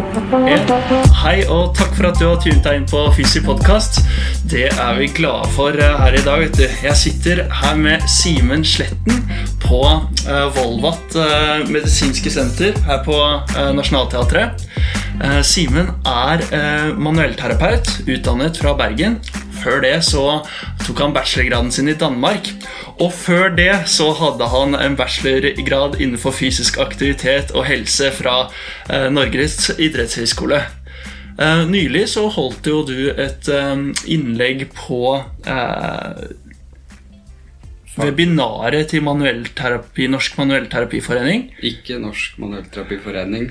Hei, og takk for at du har tunet deg inn på Fysi podkast. Det er vi glade for eh, her i dag. Jeg sitter her med Simen Sletten på uh, Volvat eh, medisinske senter her på Nationaltheatret. Eh, Simen er manuellterapeut, utdannet fra Bergen. Før det så tok han bachelorgraden sin i Danmark. Og før det så hadde han en bachelorgrad innenfor fysisk aktivitet og helse fra eh, Norges idrettshøgskole. Eh, nylig så holdt jo du et eh, innlegg på webinaret til manuellterapi, Norsk manuellterapiforening. Ikke Norsk manuellterapiforening.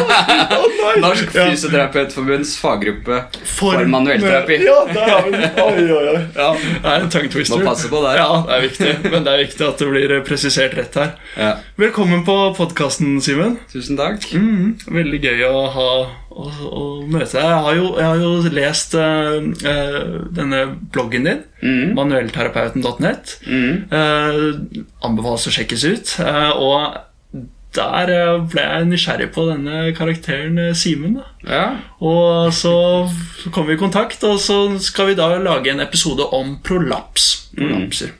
Norsk Fysioterapeutforbunds faggruppe for, manuellterapi. Ja, der har vi den. Oi, oi, oi. Ja, det er en tongue twister. Må passe på der. Ja, det er viktig. Men det er viktig at det blir presisert rett her. Ja. Velkommen på podkasten, Simen. Tusen takk. Mm, veldig gøy å ha å, å møte deg. Jeg har jo, jeg har jo lest uh, denne bloggen din, Mm. manuellterapeuten.net. Mm. Uh, anbefales å sjekkes ut. Uh, og der ble jeg nysgjerrig på denne karakteren Simen. Ja. Og så, så kom vi i kontakt, og så skal vi da lage en episode om prolaps. Prolapser.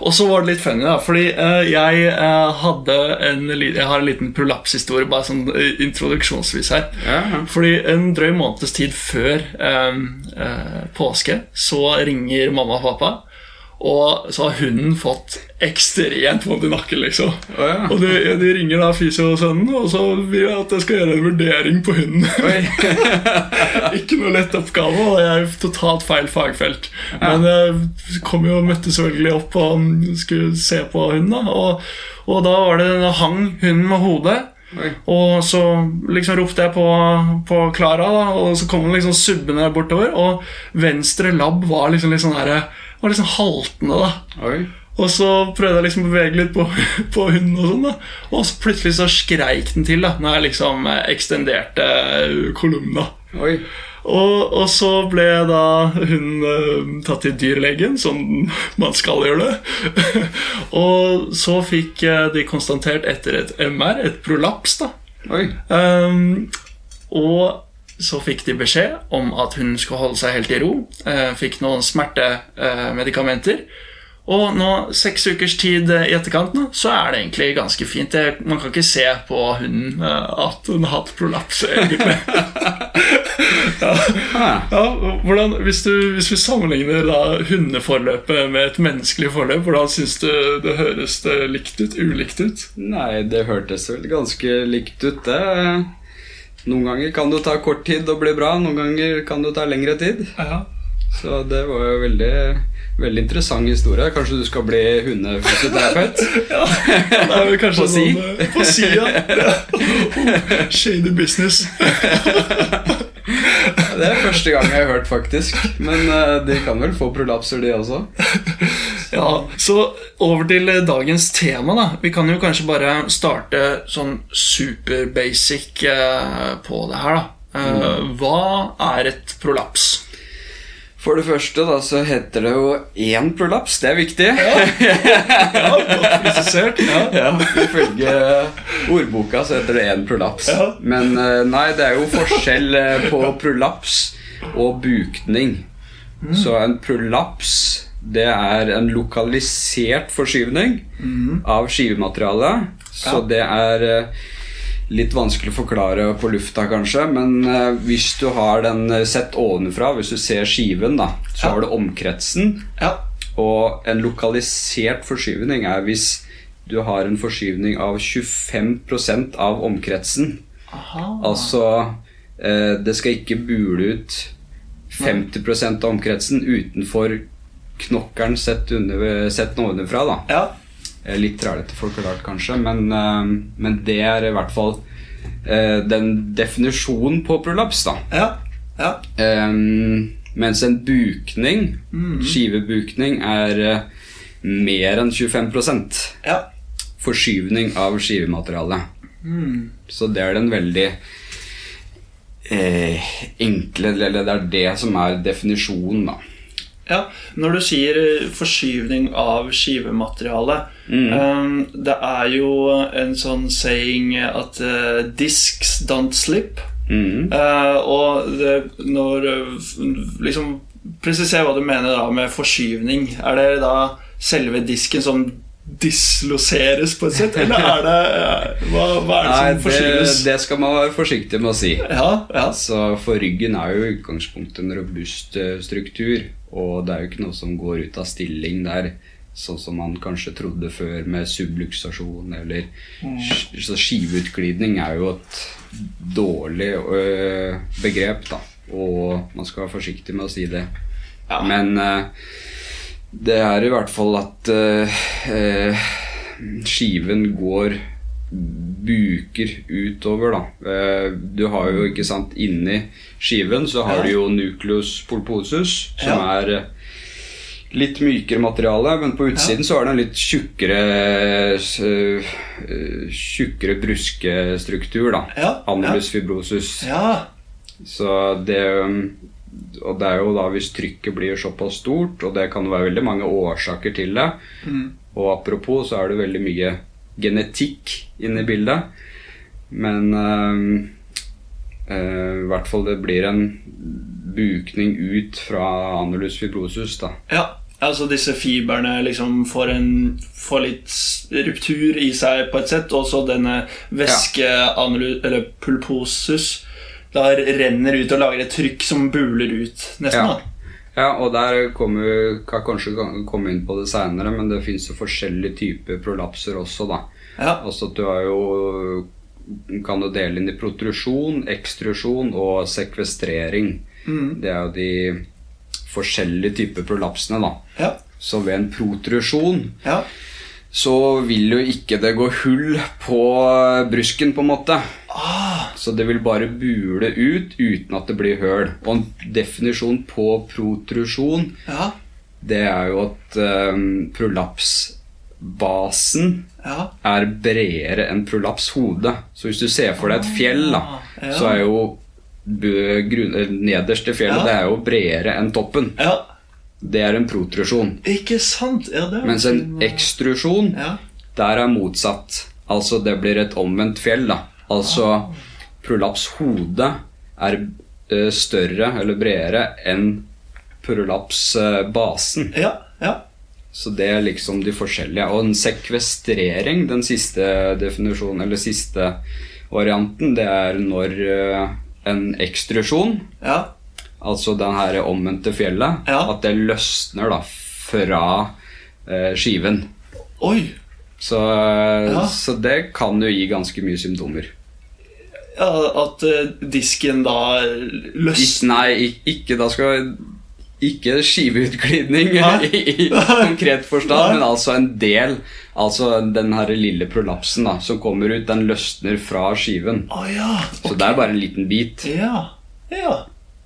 Og så var det litt funny, da, fordi uh, jeg uh, hadde en, jeg har en liten prolapshistorie, bare sånn eh, introduksjonsvis her. Ja. Fordi en drøy måneds tid før eh, uh, påske så ringer mamma og pappa, og så har hunden fått ekstremt vondt i nakken, liksom. Oh, ja. Og de, de ringer da fysiosønnen, og så vil jeg at jeg skal gjøre en vurdering på hunden. Ikke noe lett oppgave, og jeg er totalt feil fagfelt. Men jeg kom jo og møtte selvfølgelig opp og skulle se på hunden. da Og, og da var det, da hang hunden med hodet. Oi. Og så liksom ropte jeg på, på Klara, og så kom hun liksom subbende bortover. Og venstre labb var liksom litt sånn der, var liksom haltende. da Oi. og så prøvde jeg liksom å bevege litt på, på hunden, og sånn da Og så plutselig så skreik den til da når jeg liksom eh, ekstenderte eh, kolumna. Oi. Og, og så ble da hun uh, tatt til dyrlegen, som man skal gjøre det. og så fikk eh, de konstatert etter et MR, et prolaps, da. Um, og så fikk de beskjed om at hun skulle holde seg helt i ro. Eh, fikk noen smertemedikamenter. Og nå, seks ukers tid eh, i etterkant, nå, så er det egentlig ganske fint. Man kan ikke se på hunden eh, at hun har hatt prolaps, egentlig. ja. Ah. Ja, hvordan, hvis, du, hvis vi sammenligner da hundeforløpet med et menneskelig forløp, hvordan syns du det høres det likt ut? Ulikt ut? Nei, det hørtes vel ganske likt ut, det. Noen ganger kan det ta kort tid og bli bra, noen ganger kan det ta lengre tid. Ja. Så det var jo veldig, veldig interessant historie. Kanskje du skal bli hundefysioterapeut? Ja, det er vel kanskje På si. sånn eh, På si, ja. Shady business. Det er første gang jeg har hørt, faktisk. Men eh, de kan vel få prolapser, de også? Ja, Så over til eh, dagens tema. da Vi kan jo kanskje bare starte sånn super basic eh, på det her. da Eh, Hva er et prolaps? For det første da, så heter det jo én prolaps. Det er viktig. Ja, godt presisert. Ja. Ja, Ifølge ordboka så heter det én prolaps. Ja. Men eh, nei, det er jo forskjell eh, på prolaps og bukning. Mm. Så en prolaps det er en lokalisert forskyvning av skivematerialet. Så Mm. Ja. det er eh, litt vanskelig å forklare på lufta, kanskje. Men eh, hvis du har den eh, sett ovenfra, hvis du ser skiven, da, så Ja. har du omkretsen. Ja. Og en lokalisert forskyvning er hvis du har en forskyvning av 25% av omkretsen. Aha. Altså eh, Det skal ikke bule ut 50% av omkretsen utenfor knokkelen sett, under, sett ovenfra. da Ja. Eh, Litt trælete forklart, kanskje, men, eh, men det er i hvert fall eh, den definisjonen på prolaps, da. Ja. Ja. Um, mens en bukning, skivebukning, er mer enn 25 Ja. forskyvning av skivematerialet. Så det er den veldig eh, enkle Eller det er det som er definisjonen, da. Ja, Når du sier forskyvning av skivemateriale Um, Det er jo en sånn saying at uh, 'disks don't slip'. Mm. Uh, og det, når eh, Liksom Presiser hva du mener da med forskyvning. Er det da selve disken som disloseres på et sett, eller er det eh, Hva, hva er det Nei, som forskyves? det skal man være forsiktig med å si. Ja, ja. Så For ryggen er jo i utgangspunktet en robust eh, struktur, og det er jo ikke noe som går ut av stilling der, sånn som man kanskje trodde før med subluksasjon eller mm. Så skiveutglidning er jo et dårlig øh, begrep, da, og man skal være forsiktig med å si det. Ja. Men eh, det er i hvert fall at eh, eh, skiven går buker utover, da. Eh, du har jo, ikke sant, inni skiven så har Ja. du jo nucleus pulposus, som Ja. er litt mykere materiale, men på utsiden så er det en litt tjukkere øh, øh, Tjukkere bruskestruktur, da. Ja, Annulus fibrosus. Ja. Så det Og det er jo da hvis trykket blir såpass stort, og det kan være veldig mange årsaker til det Og apropos så er det veldig mye genetikk inne i bildet. Men um, eh, i hvert fall det blir en bukning ut fra anulus fibrosus, da. Ja, altså disse fiberne liksom får, en, får litt ruptur i seg på et sett, og så denne væske, ja. eller pulposus, da renner ut og lager et trykk som buler ut, nesten. Ja. da. Ja, og der kommer vi kan kanskje komme inn på det seinere, men det fins jo forskjellige typer prolapser også, da. Ja. Altså at du har jo Kan du dele inn i protrusjon, ekstrusjon og sekvestrering. Det er jo de forskjellige typer prolapsene, da. Ja. Så ved en protrusjon Ja. så vil jo ikke det gå hull på brusken, på en måte. Så det vil bare bule ut uten at det blir høl. Og en definisjon på protrusjon, Ja. det er jo at um, prolapsbasen Ja. er bredere enn prolapshode. Så hvis du ser for deg et fjell, da, ja. så er jo eh, nederste fjellet Ja. det er jo bredere enn toppen. ja. Det er en protrusjon. Ikke sant? Ja, det er Mens en ekstrusjon, Ja. der er motsatt. Altså det blir et omvendt fjell, da. Altså prolapshode er eh, større eller bredere enn prolapsbasen. Ja. Ja. Så det er liksom de forskjellige. Og en sekvestrering, den siste definisjonen, eller siste varianten, det er når eh, en ekstrusjon, Ja. altså den her omvendte fjellet, Ja. at det løsner da fra eh, skiven. Oi. Så, Ja. så det kan jo gi ganske mye symptomer. Ja, at uh, disken da løsner nei, ikke da skal ikke skiveutglidning i, konkret forstand, men altså en del. Altså den her lille prolapsen da, som kommer ut, den løsner fra skiven. Oh, ja. Så det er bare en liten bit. Ja. Ja.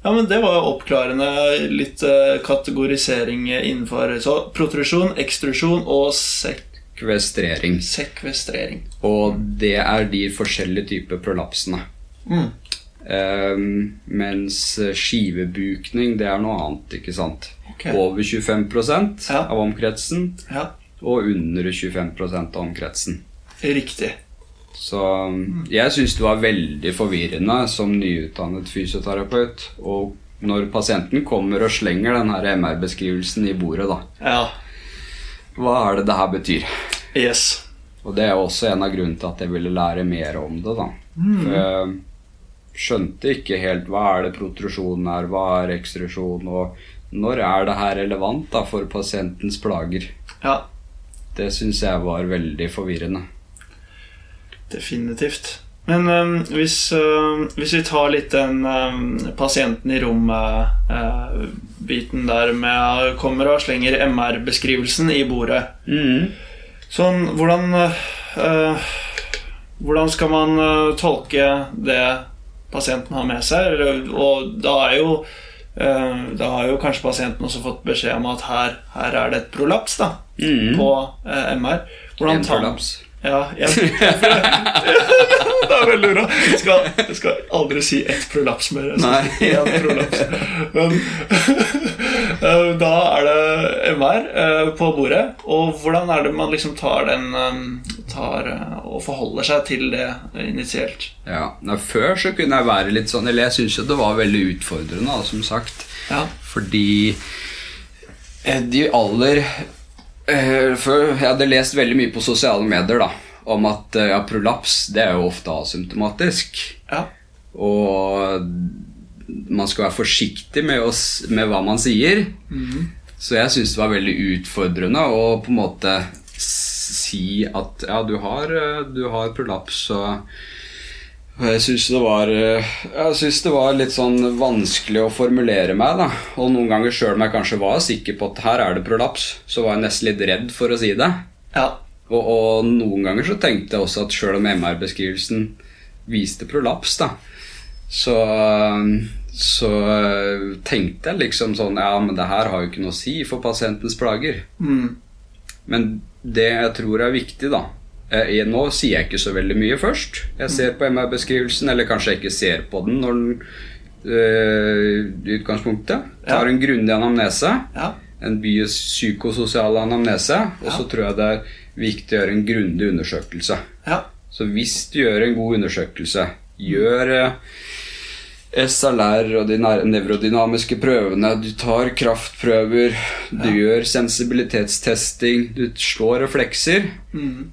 Ja, men Det var jo oppklarende. Litt uh, kategorisering innenfor Så protrusjon, ekstrusjon og sekvestrering. Sekvestrering. Og det er de forskjellige typer prolapsene. Mm. Ehm, mens skivebukning, det er noe annet, ikke sant. Okay. Over 25 Ja. av omkretsen, Ja, og under 25% av omkretsen. riktig. Så jeg syns det var veldig forvirrende som nyutdannet fysioterapeut. Og når pasienten kommer og slenger den her MR-beskrivelsen i bordet, da. Ja. Hva er det det her betyr? Yes. Og det er også en av grunnene til at jeg ville lære mer om det, da. For jeg skjønte ikke helt hva er det protrusjon er, hva er ekstrusjon, og når er det her relevant da for pasientens plager? Ja, Det syns jeg var veldig forvirrende. definitivt. Men øhm, hvis, øh, hvis vi tar litt den øh, pasienten i rommet-biten der med kommer og slenger MR-beskrivelsen i bordet Mm. Sånn, hvordan eh, Hvordan skal man eh, tolke det pasienten har med seg? Og da er jo eh, Da har jo kanskje pasienten også fått beskjed om at her, her er det et prolaps da, på eh, MR. Hvordan En prolaps. Ja, en, det er veldig bra. Jeg skal, jeg skal aldri si ett prolaps mer. Nei. en prolaps. Men eh, da er det MR eh, på bordet. Og hvordan er det man liksom tar den tar, eh, og forholder seg til det initielt? Ja, Før så kunne jeg være litt sånn Eller jeg syns jo det var veldig utfordrende, da, som sagt. Ja. Fordi eh, de aller eh, Før jeg hadde lest veldig mye på sosiale medier da om at eh, ja, prolaps det er jo ofte asymptomatisk. Ja. Og man skal være forsiktig med, å med hva man sier. Så jeg syns det var veldig utfordrende å på en måte si at ja, du har, eh, du har prolaps, og og jeg syns det var eh, Jeg synes det var litt sånn vanskelig å formulere meg, da. Og noen ganger sjøl om jeg kanskje var sikker på at her er det prolaps, så var jeg nesten litt redd for å si det. ja. Og, og noen ganger så tenkte jeg også at sjøl om MR-beskrivelsen viste prolaps, da, så, så tenkte jeg liksom sånn Ja, men det her har jo ikke noe å si for pasientens plager. Mm. Men det jeg tror er viktig, da eh, jeg, Nå sier jeg ikke så veldig mye først. Jeg ser på MR-beskrivelsen, eller kanskje jeg ikke ser på den når den øh, utgangspunktet. Tar Ja. en grundig anamnese Ja. en biopsykososial anamnese. Og så tror jeg det er viktig å gjøre en grundig undersøkelse. ja. Så hvis du gjør en god undersøkelse, gjør eh, SLR og de nevrodynamiske prøvene, du tar kraftprøver, du gjør sensibilitetstesting, du slår reflekser, Mm.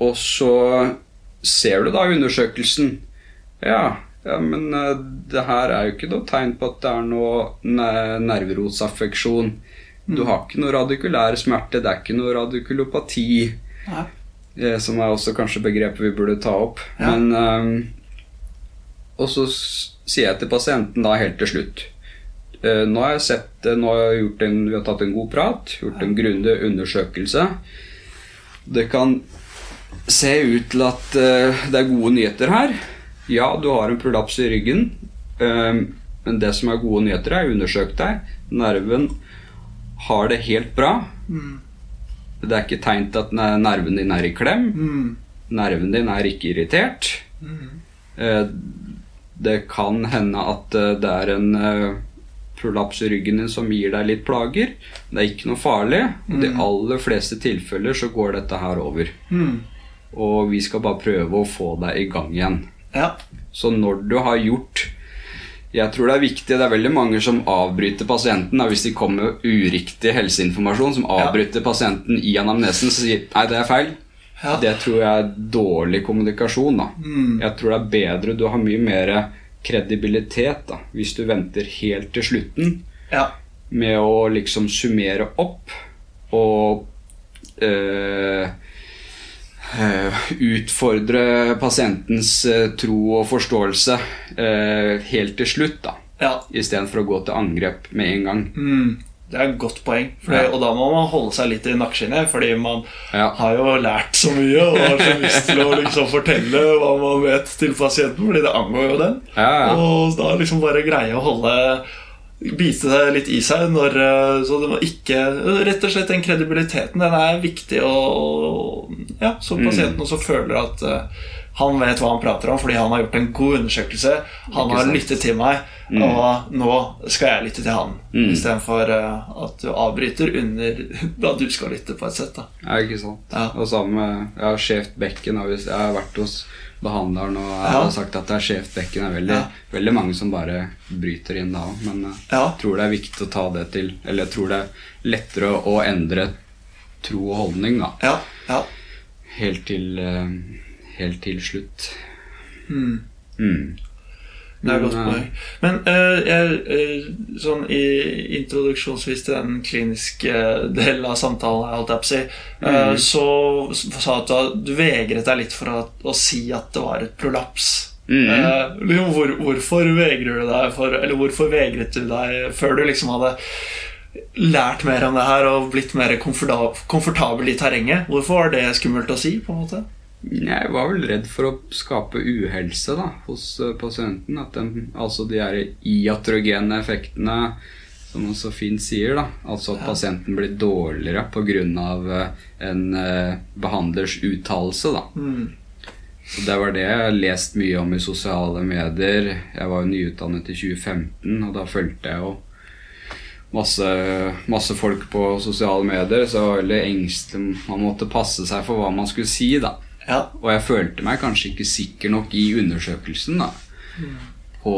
og så ser du da undersøkelsen Ja, ja men eh, det her er jo ikke noe tegn på at det er noe ne- nerverotsaffeksjon. Du har ikke noe radikulær smerte, det er ikke noe radikulopati. Nei. eh, Som er også kanskje begrepet vi burde ta opp. Ja. Men um, Og så sier jeg til pasienten da helt til slutt eh, Nå har jeg sett eh, Nå har jeg gjort en, Vi har tatt en god prat, gjort en grundig undersøkelse. Det kan se ut til at eh, det er gode nyheter her. Ja, du har en prolaps i ryggen. men det som er gode nyheter, er undersøkt deg. Nerven har det helt bra. Mm. Det er ikke tegn til at nerven din er i klem. Mm. Nerven din er ikke irritert. Eh, Det kan hende at eh, det er en eh, prolaps i ryggen din som gir deg litt plager. Det er ikke noe farlig. I de aller fleste tilfeller så går dette her over. Mm. Og vi skal bare prøve å få deg i gang igjen. Ja. Så når du har gjort Jeg tror det er viktig, det er veldig mange som avbryter pasienten da, hvis de kommer med uriktig helseinformasjon, som Ja. avbryter pasienten i anamnesen og sier nei, det er feil. Ja. Det tror jeg er dårlig kommunikasjon. da. Mm. Jeg tror det er bedre, du har mye mer kredibilitet da, hvis du venter helt til slutten ja. med å liksom summere opp og øh, øh, utfordre pasientens eh, tro og forståelse helt til slutt, da. ja. Istedenfor å gå til angrep med en gang. Mm. Det er et godt poeng. For det, Ja. Og da må man holde seg litt i nakkeskinnet, fordi man Ja. har jo lært så mye og har så lyst til å liksom fortelle hva man vet til pasienten, fordi det angår jo den. Ja. Og da liksom bare greie å holde Bite det litt i seg når eh, Så det var ikke Rett og slett den kredibiliteten, den er viktig og Ja, så Mm. pasienten også føler at eh, han vet hva han prater om fordi han har gjort en god undersøkelse. Han har lyttet til meg, Mm. og nå skal jeg lytte til han. Mm. Istedenfor uh, at du avbryter under da du skal lytte, på et sett. da Ja, ikke sant. Ja. Og sammen med ja, skjevt bekken. Jeg har vært hos behandleren og jeg Ja. har sagt at det er skjevt bekken. Det er veldig, Ja. veldig mange som bare bryter inn da òg. Men jeg Ja. tror det er viktig å ta det til Eller jeg tror det er lettere å, å endre tro og holdning da Ja, ja. helt til, eh, helt til slutt. Mm. Mm. Det er et godt Men, eh, poeng. Men uh, jeg, eh, sånn i introduksjonsvis til den kliniske delen av samtalen, holdt jeg på å si, uh, Mm. så sa du at du vegret deg litt for å, å si at det var et prolaps. Mm. Liksom, hvor, hvorfor vegrer du deg for Eller hvorfor vegret du deg før du liksom hadde lært mer om det her og blitt mer komforta- komfortabel i terrenget. Hvorfor var det skummelt å si? på en måte? Jeg var vel redd for å skape uhelse da, hos eh, pasienten. At den, altså de her iatrogene effektene, som man så fint sier, da. Altså at pasienten blir dårligere pga. en eh, behandlers uttalelse. Mm. Så Det var det jeg har lest mye om i sosiale medier. Jeg var jo nyutdannet i 2015, og da fulgte jeg jo masse, masse folk på sosiale medier, så jeg var veldig engstelig. Man måtte passe seg for hva man skulle si, da. Ja. Og jeg følte meg kanskje ikke sikker nok i undersøkelsen da på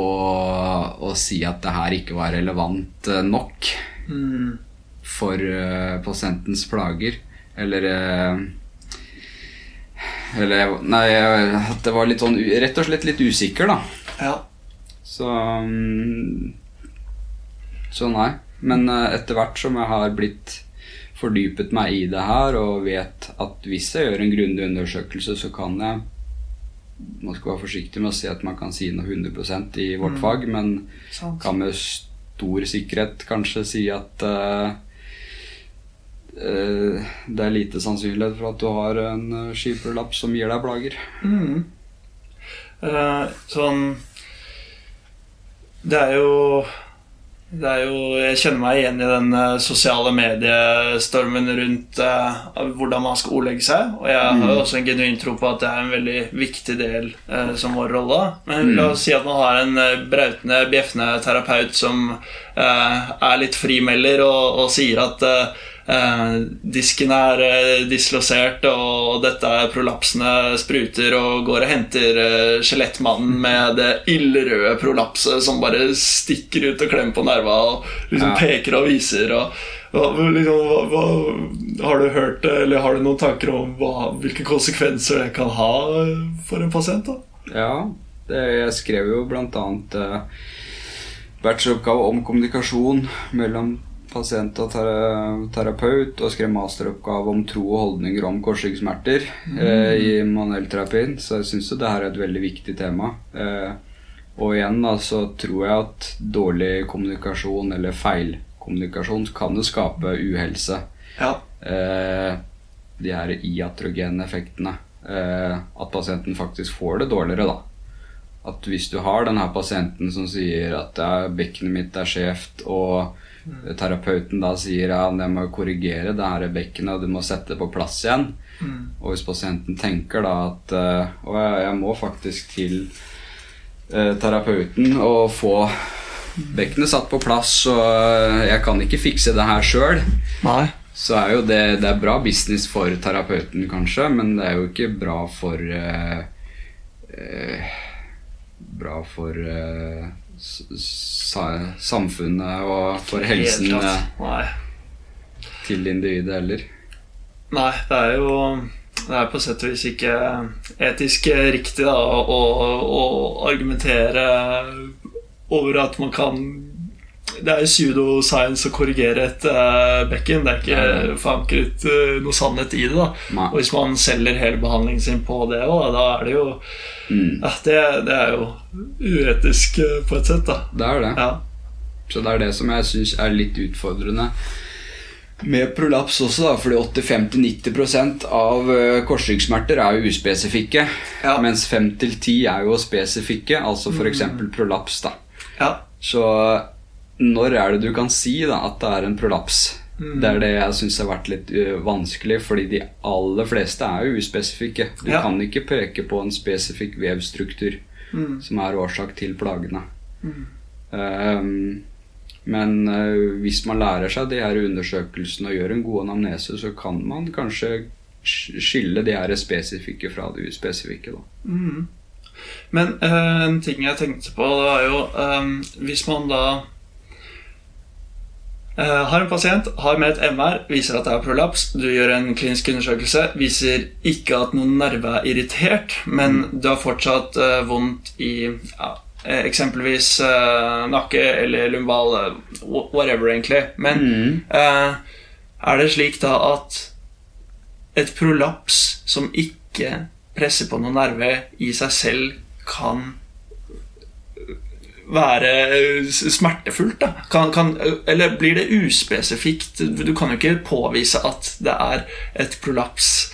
å si at det her ikke var relevant eh, nok Mm. for uh, pasientens plager. Eller uh, Eller Nei, at det var litt sånn rett og slett litt usikker, da. ja. Så um, Så nei. Men uh, etter hvert som jeg har blitt fordypet meg i det her og vet at hvis jeg gjør en grundig undersøkelse, så kan jeg Man skal være forsiktig med å si at man kan si noe 100% i vårt Mm. fag, men Sant. kan med stor sikkerhet kanskje si at uh, uh, det er lite sannsynlighet for at du har en skiferlapp som gir deg plager. Mm. Uh, sånn Det er jo det er jo, Jeg kjenner meg igjen i den eh, sosiale mediestormen rundt eh, hvordan man skal ordlegge seg. Og jeg har jo også en genuin tro på at det er en veldig viktig del eh, som vår rolle. Men la oss si at man har en eh, brautende, bjeffende terapeut som eh, er litt frimelder og, og sier at eh, disken er dislosert, og dette er prolapsene spruter, og går og henter eh, skjelettmannen med det ildrøde prolapset som bare stikker ut og klemmer på nerva og liksom Ja. peker og viser. Og, og liksom, hva, hva, har du hørt det, eller har du noen tanker om hva, hvilke konsekvenser det kan ha for en pasient? da? Ja, det, jeg skrev jo blant annet eh, bacheloroppgave om kommunikasjon mellom pasient og terapeut, og skrev masteroppgave om tro og holdninger om korsryggsmerter eh, i manuellterapien, så jeg syns jo det her er et veldig viktig tema. Eh, og igjen da, så tror jeg at dårlig kommunikasjon eller feilkommunikasjon kan jo skape uhelse Ja. eh, de her iatrogene effektene. Eh, at pasienten faktisk får det dårligere, da. At hvis du har den her pasienten som sier at ja, bekkenet mitt er skjevt, og terapeuten da sier ja, jeg må korrigere det her bekkenet, og du må sette det på plass igjen. Og hvis pasienten tenker da at eh, å, jeg, jeg må faktisk til eh, terapeuten og få bekkenet satt på plass, og eh, jeg kan ikke fikse det her sjøl. Så er jo det, det er bra business for terapeuten, kanskje, men det er jo ikke bra for eh, eh, Bra for eh, samfunnet og for helsen eh, til individet heller. Nei, det er jo det er på sett og vis ikke etisk riktig da, å, å, å argumentere over at man kan Det er pseudoscience å korrigere et uh, bekken. Det er ikke Ja. forankret uh, noe sannhet i det. da Nei. Og hvis man selger hele behandlingen sin på det òg, da er det jo Mm, ja, det, det er jo uetisk uh, på et sett, da. det er det. Ja. Så det er det som jeg syns er litt utfordrende med prolaps også, da, fordi 85-90 av eh, korsryggsmerter er jo uspesifikke. Ja. Mens 5-10 er jo spesifikke, altså f.eks. prolaps. da ja. Så når er det du kan si da at det er en prolaps? Det er det jeg syns har vært litt vanskelig, fordi de aller fleste er jo uspesifikke. Du Ja. kan ikke peke på en spesifikk vevstruktur Mm. som er årsak til plagene. Ehm, men uh, hvis man lærer seg de her undersøkelsene og gjør en god anamnese, så kan man kanskje skille de her spesifikke fra de uspesifikke. Da. Mm. Men uh, en ting jeg tenkte på, det var jo um, Hvis man da eh, har en pasient, har med et MR, viser at det er prolaps, du gjør en klinisk undersøkelse, viser ikke at noen nerve er irritert, men du har fortsatt eh, vondt i ja, eh, eksempelvis eh, nakke eller lumbal, eh, whatever, egentlig. Men Mm. eh, er det slik da at et prolaps som ikke presser på noen nerve i seg selv, kan være smertefullt? da? Kan, kan, eller blir det uspesifikt? Du kan jo ikke påvise at det er et prolaps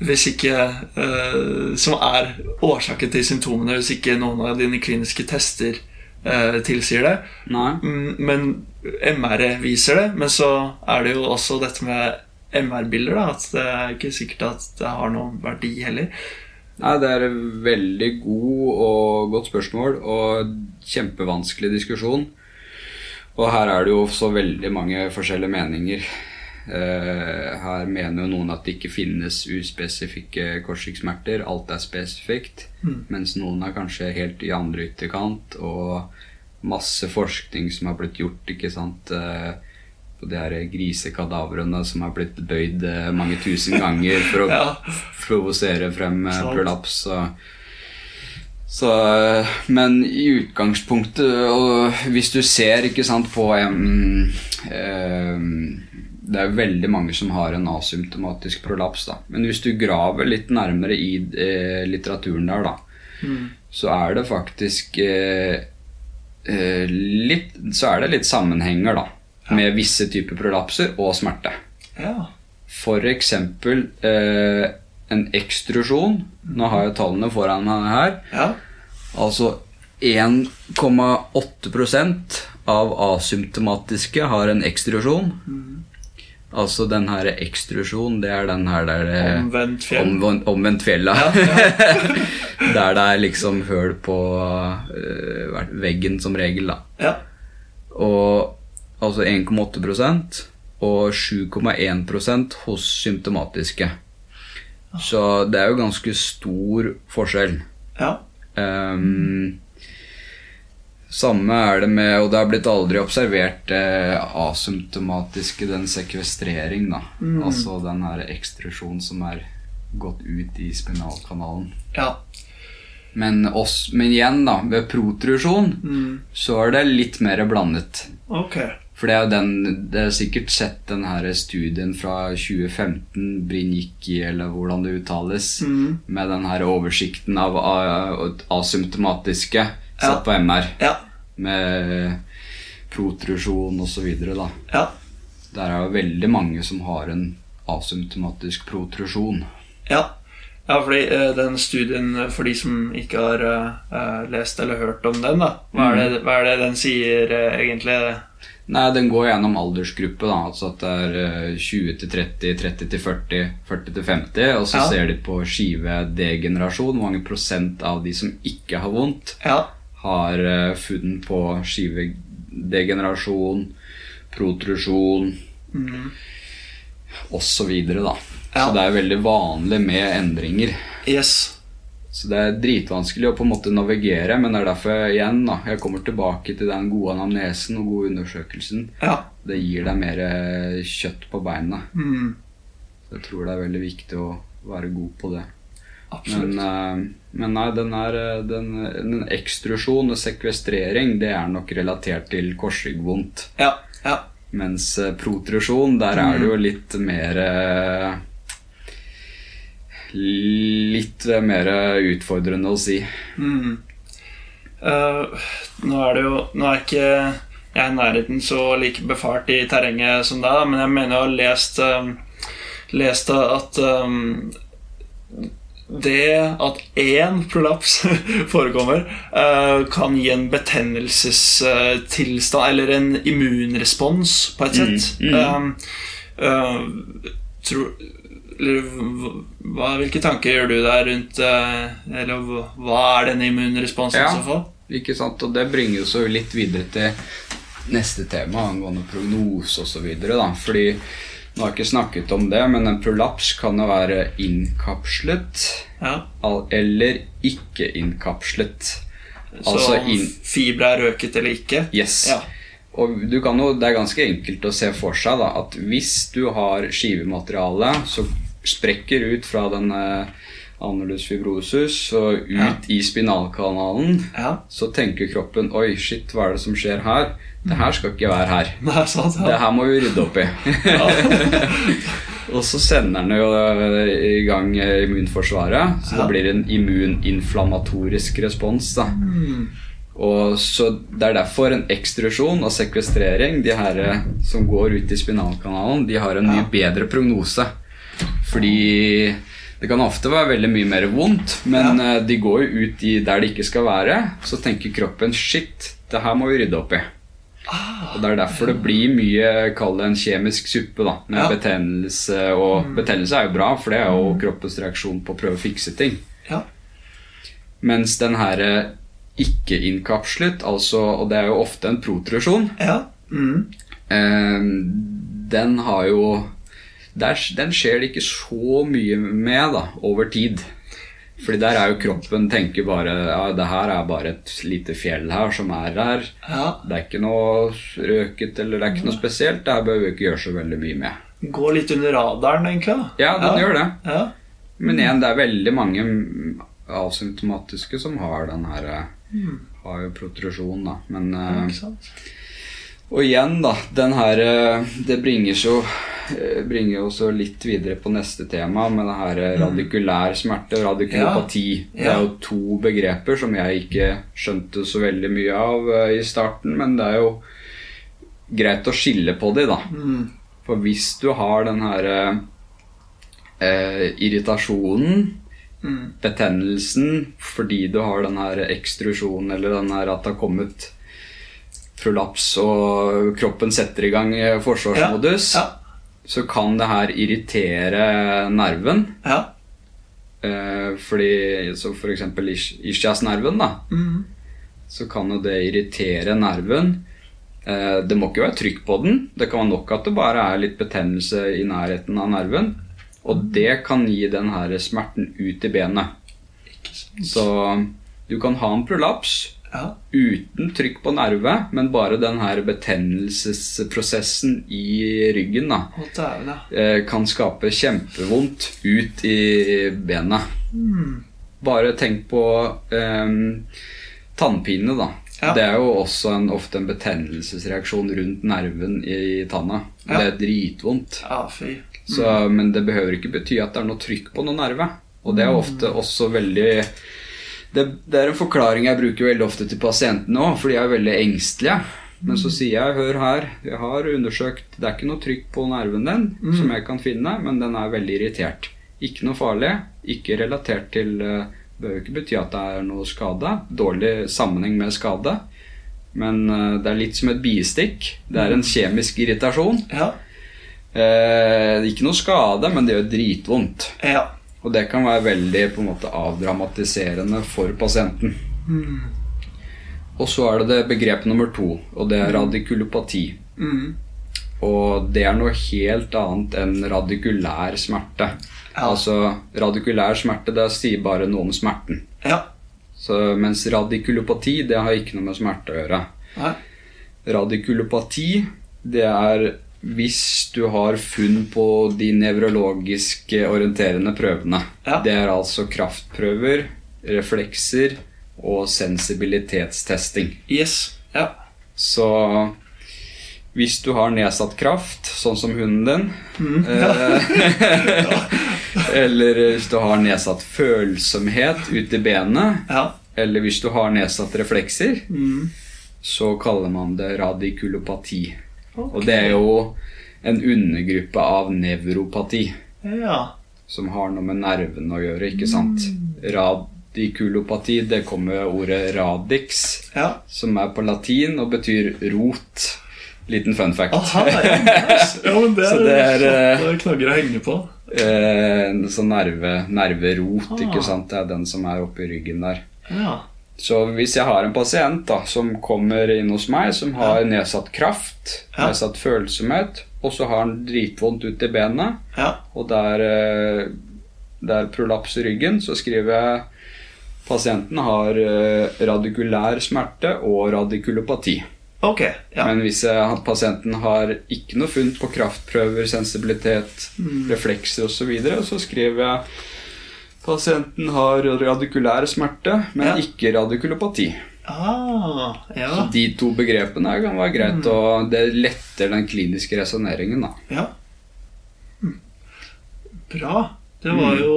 hvis ikke uh, som er årsaken til symptomene, hvis ikke noen av dine kliniske tester uh, tilsier det. Nei. Mm, Men MR viser det. Men så er det jo også dette med MR-bilder. At det er ikke sikkert at det har noen verdi heller. Nei, det er en veldig god og godt spørsmål, og kjempevanskelig diskusjon. Og her er det jo så veldig mange forskjellige meninger. Eh, her mener jo noen at det ikke finnes uspesifikke korsryggsmerter. Alt er spesifikt. Mens noen er kanskje helt i andre ytterkant. Og masse forskning som har blitt gjort, ikke sant. Eh, på de her grisekadavrene som har blitt bøyd eh, mange tusen ganger for å Ja. provosere frem eh, prolaps. Og, så, eh, men i utgangspunktet og Hvis du ser ikke sant, på en um, Det er veldig mange som har en asymptomatisk prolaps. Da. Men hvis du graver litt nærmere i eh, litteraturen der, da, så er det faktisk eh, eh, litt Så er det litt sammenhenger, da. Med visse typer prolapser og smerte. Ja. Eksempel eh, en ekstrusjon. Nå har jeg tallene foran meg her. ja. Altså 1,8% av asymptomatiske har en ekstrusjon. Altså den her ekstrusjon, det er den her der det Omvendt fjell. Omvendt, omvendt fjellet. der det er liksom høl på uh, veggen som regel, da. Ja. Og altså 1,8% og 7,1% hos symptomatiske. Så det er jo ganske stor forskjell. ja. Um, samme er det med Og det har blitt aldri observert eh, asymptomatiske den sekvestrering, da. Altså den her ekstrusjon som er gått ut i spinalkanalen. ja. Men, oss, men igjen, da, ved protrusjon så er det litt mer blandet. Ok. For det er jo den Dere har sikkert sett den her studien fra 2015, Brinicki, eller hvordan det uttales, med den her oversikten av asymptomatiske satt på MR, Ja. med protrusjon osv. Ja. Der er jo veldig mange som har en asymptomatisk protrusjon. Ja. Ja, fordi eh, den studien, for de som ikke har uh, lest eller hørt om den, da, hva er det, hva er det den sier uh, egentlig? Nei, den går gjennom aldersgruppe, da. Altså at det er eh, 20 til 30, 30 til 40, 40 til 50. Og så Ja. ser de på skivedegenerasjon. Hvor mange prosent av de som ikke har vondt, Ja. har eh, funn på skivedegenerasjon, protrusjon mm. osv. da. Ja. Så det er veldig vanlig med endringer. Yes. Så det er dritvanskelig å på en måte navigere, men det er derfor igjen da, jeg kommer tilbake til den gode anamnesen og gode undersøkelsen. Ja. Det gir deg mer eh, kjøtt på beina. Mm. Så jeg tror det er veldig viktig å være god på det. Absolutt. Men, eh, men nei, den, er, eh, den, den ekstrusjon og sekvestrering, det er nok relatert til korsryggvondt. Ja. Ja. Mens protrusjon, der er det jo litt mer Litt mer utfordrende å si. Mm. Uh, nå er det jo Nå er ikke jeg i nærheten så like befart i terrenget som deg, men jeg mener jeg har lest, um, lest at um, det at én prolaps forekommer, kan gi en betennelsestilstand, eller en immunrespons, på et sett. Um, uh, tror, hva, hvilke tanker gjør du der rundt eh, Eller hva- er denne immunresponsen Ja. i så fall? Ikke sant? Og det bringer oss jo litt videre til neste tema angående prognose osv. Fordi nå har jeg ikke snakket om det, men en prolaps kan jo være innkapslet Ja. eller ikke innkapslet. Altså så inn- fibra er røket eller ikke? Yes. Ja. Og du kan jo, det er ganske enkelt å se for seg da, at hvis du har skivemateriale som sprekker ut fra den eh, annulus fibrosus og ut Ja. i spinalkanalen, ja. så tenker kroppen Oi, shit, hva er det som skjer her? Det her skal ikke være her. Nei, sant, ja. Det her må vi rydde opp i. og så sender den jo eh, i gang eh, immunforsvaret, så det blir en immuninflammatorisk respons. da Og så Det er derfor en ekstrusjon og sekvestrering, de her som går ut i spinalkanalen, de har en mye bedre prognose. Fordi det kan ofte være veldig mye mer vondt, men Ja. eh, de går jo ut i der det ikke skal være. Så tenker kroppen shit, det her må vi rydde opp i. Ah, Og Det er derfor det blir mye kall det en kjemisk suppe da, med Ja. Mm. betennelse. Og betennelse er jo bra, for det er jo kroppens reaksjon på å prøve å fikse ting. Ja. Mens den her eh, ikke-innkapslet, altså, og det er jo ofte en protrusjon, Ja. Mm. eh, den har jo der, Den skjer det ikke så mye med da, over tid. Fordi der er jo kroppen tenker bare ja, det her er bare et lite fjell her som er her. ja. Det er ikke noe røket eller det er ikke noe spesielt. Det her bør vi ikke gjøre så veldig mye med. Gå litt under radaren, egentlig. da. Ja, den gjør det. Ja. Men igjen, det er veldig mange asymptomatiske som har den her mm. Har jo protrusjon, da. Men sant? Og igjen, da. Den her eh, Det bringer så eh, bringer jo litt videre på neste tema, med det her eh, radikulær smerte og radikulopati. Det Ja. er jo to begreper som jeg ikke skjønte så veldig mye av i starten, men det er jo greit å skille på de, da. Mm. For hvis du har den her eh, irritasjonen, Mm. betennelsen, fordi du har den her ekstrusjonen, eller den her at det har kommet prolaps, og kroppen setter i gang eh, forsvarsmodus, Ja. så kan det her irritere nerven. Ja. Eh, fordi, så for eksempel ischiasnerven, da, Mm. så kan jo det irritere nerven. Eh, det må ikke være trykk på den. Det kan være nok at det bare er litt betennelse i nærheten av nerven. Og det kan gi den her smerten ut i benet. Så du kan ha en prolaps Ja. uten trykk på nerve, men bare den her betennelsesprosessen i ryggen da, eh, kan skape kjempevondt ut i benet. Mm. Bare tenk på eh, tannpine, da. Ja. Det er jo også en, ofte en betennelsesreaksjon rundt nerven i tanna. Ja. Det er dritvondt. Ah, fy. Så, Men det behøver ikke bety at det er noe trykk på noen nerve. Og det er ofte også veldig det, det er en forklaring jeg bruker veldig ofte til pasientene òg, for de er veldig engstelige. Men så sier jeg hør her, jeg har undersøkt, det er ikke noe trykk på nerven din som jeg kan finne, men den er veldig irritert. Ikke noe farlig, ikke relatert til eh, Det behøver ikke bety at det er noe skade. Dårlig sammenheng med skade. Men eh, det er litt som et bistikk. Det er en kjemisk irritasjon. Ja. Eh, ikke noe skade, men det gjør dritvondt. Ja. Og det kan være veldig på en måte avdramatiserende for pasienten. Mm. Og så er det det begrep nummer to, og det er radikulopati. Mm. Og det er noe helt annet enn radikulær smerte. Ja. Altså, radikulær smerte, det sier bare noe om smerten. Ja. Så, mens radikulopati, det har ikke noe med smerte å gjøre. Nei. Radikulopati, det er hvis du har funn på de nevrologisk orienterende prøvene. Ja. Det er altså kraftprøver, reflekser og sensibilitetstesting. Yes. Ja. Så hvis du har nedsatt kraft, sånn som hunden din Mm. eh, Eller hvis du har nedsatt følsomhet ute i benet, Ja. eller hvis du har nedsatt reflekser, Mm. så kaller man det radikulopati. Ok. Og det er jo en undergruppe av nevropati, Ja. som har noe med nervene å gjøre, ikke sant? Radikulopati, det kommer ordet radix, Ja. som er på latin og betyr rot. Liten fun fact. Aha, ja, nice. ja, men det Så er, det er, flotte knagger å henge på. Eh, sånn nerve, nerverot, Ah. ikke sant? Det er den som er oppi ryggen der. Ja. Så hvis jeg har en pasient da, som kommer inn hos meg, som har nedsatt kraft, Ja. nedsatt følsomhet, og så har han dritvondt ut i benet, Ja. og det er, eh, er prolaps i ryggen, så skriver jeg pasienten har eh, radikulær smerte og radikulopati. Okay, Ja. Men hvis jeg, pasienten har ikke noe funn på kraftprøver, sensibilitet, Mm. reflekser osv., så, videre, så skriver jeg pasienten har radikulær smerte, men Ja. ikke radikulopati. Ah, ja. Så de to begrepene kan være greit, og det letter den kliniske resonneringen. ja. Mm. Bra. Det var jo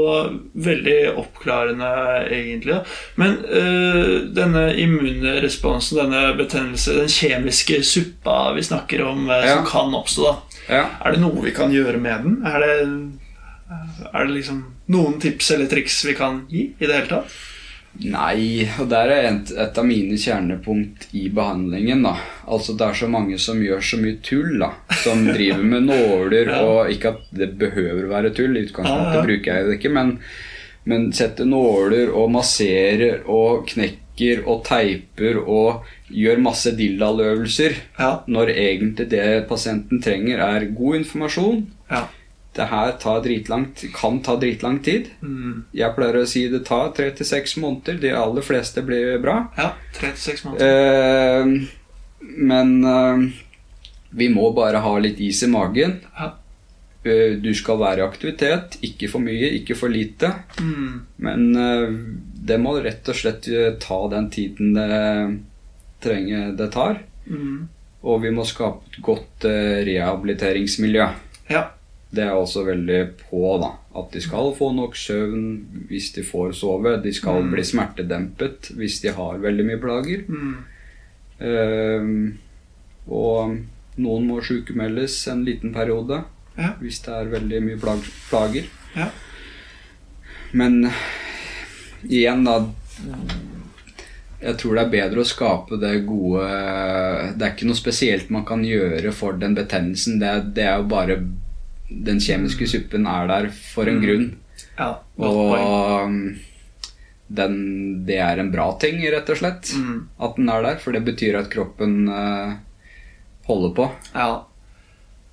veldig oppklarende, egentlig. Men øh, denne immunresponsen, denne betennelse, den kjemiske suppa vi snakker om, øh, Ja. som kan oppstå, da. Ja. Er det noe vi kan gjøre med den? Er det, er det liksom noen tips eller triks vi kan gi i det hele tatt? Nei, og der er et, et av mine kjernepunkt i behandlingen. da Altså Det er så mange som gjør så mye tull, da som driver med nåler. Ja. Og ikke at det behøver være tull, i utgangspunktet Ja, ja. bruker jeg det ikke, men, men setter nåler og masserer og knekker og teiper og gjør masse dillaløvelser. Ja. Når egentlig det pasienten trenger, er god informasjon. ja. Det her tar dritlangt, kan ta dritlang tid. Mm. Jeg pleier å si det tar tre til seks måneder. De aller fleste blir bra. Ja, Tre til seks måneder. Eh, men eh, vi må bare ha litt is i magen. Ja. Eh, du skal være i aktivitet. Ikke for mye, ikke for lite. Mm. Men eh, det må rett og slett eh, ta den tiden det trenger det tar. Mm. Og vi må skape et godt eh, rehabiliteringsmiljø. Ja. Det er også veldig på, da. At de skal få nok søvn hvis de får sove. De skal Mm. bli smertedempet hvis de har veldig mye plager. Mm. Uh, og noen må sykemeldes en liten periode Ja. hvis det er veldig mye plag plager. Ja. Men igjen, da Jeg tror det er bedre å skape det gode Det er ikke noe spesielt man kan gjøre for den betennelsen. Det, det er jo bare Den kjemiske suppen er der for en Mm. grunn. ja. Og um, den, det er en bra ting, rett og slett. Mm. At den er der, for det betyr at kroppen uh, holder på. Ja.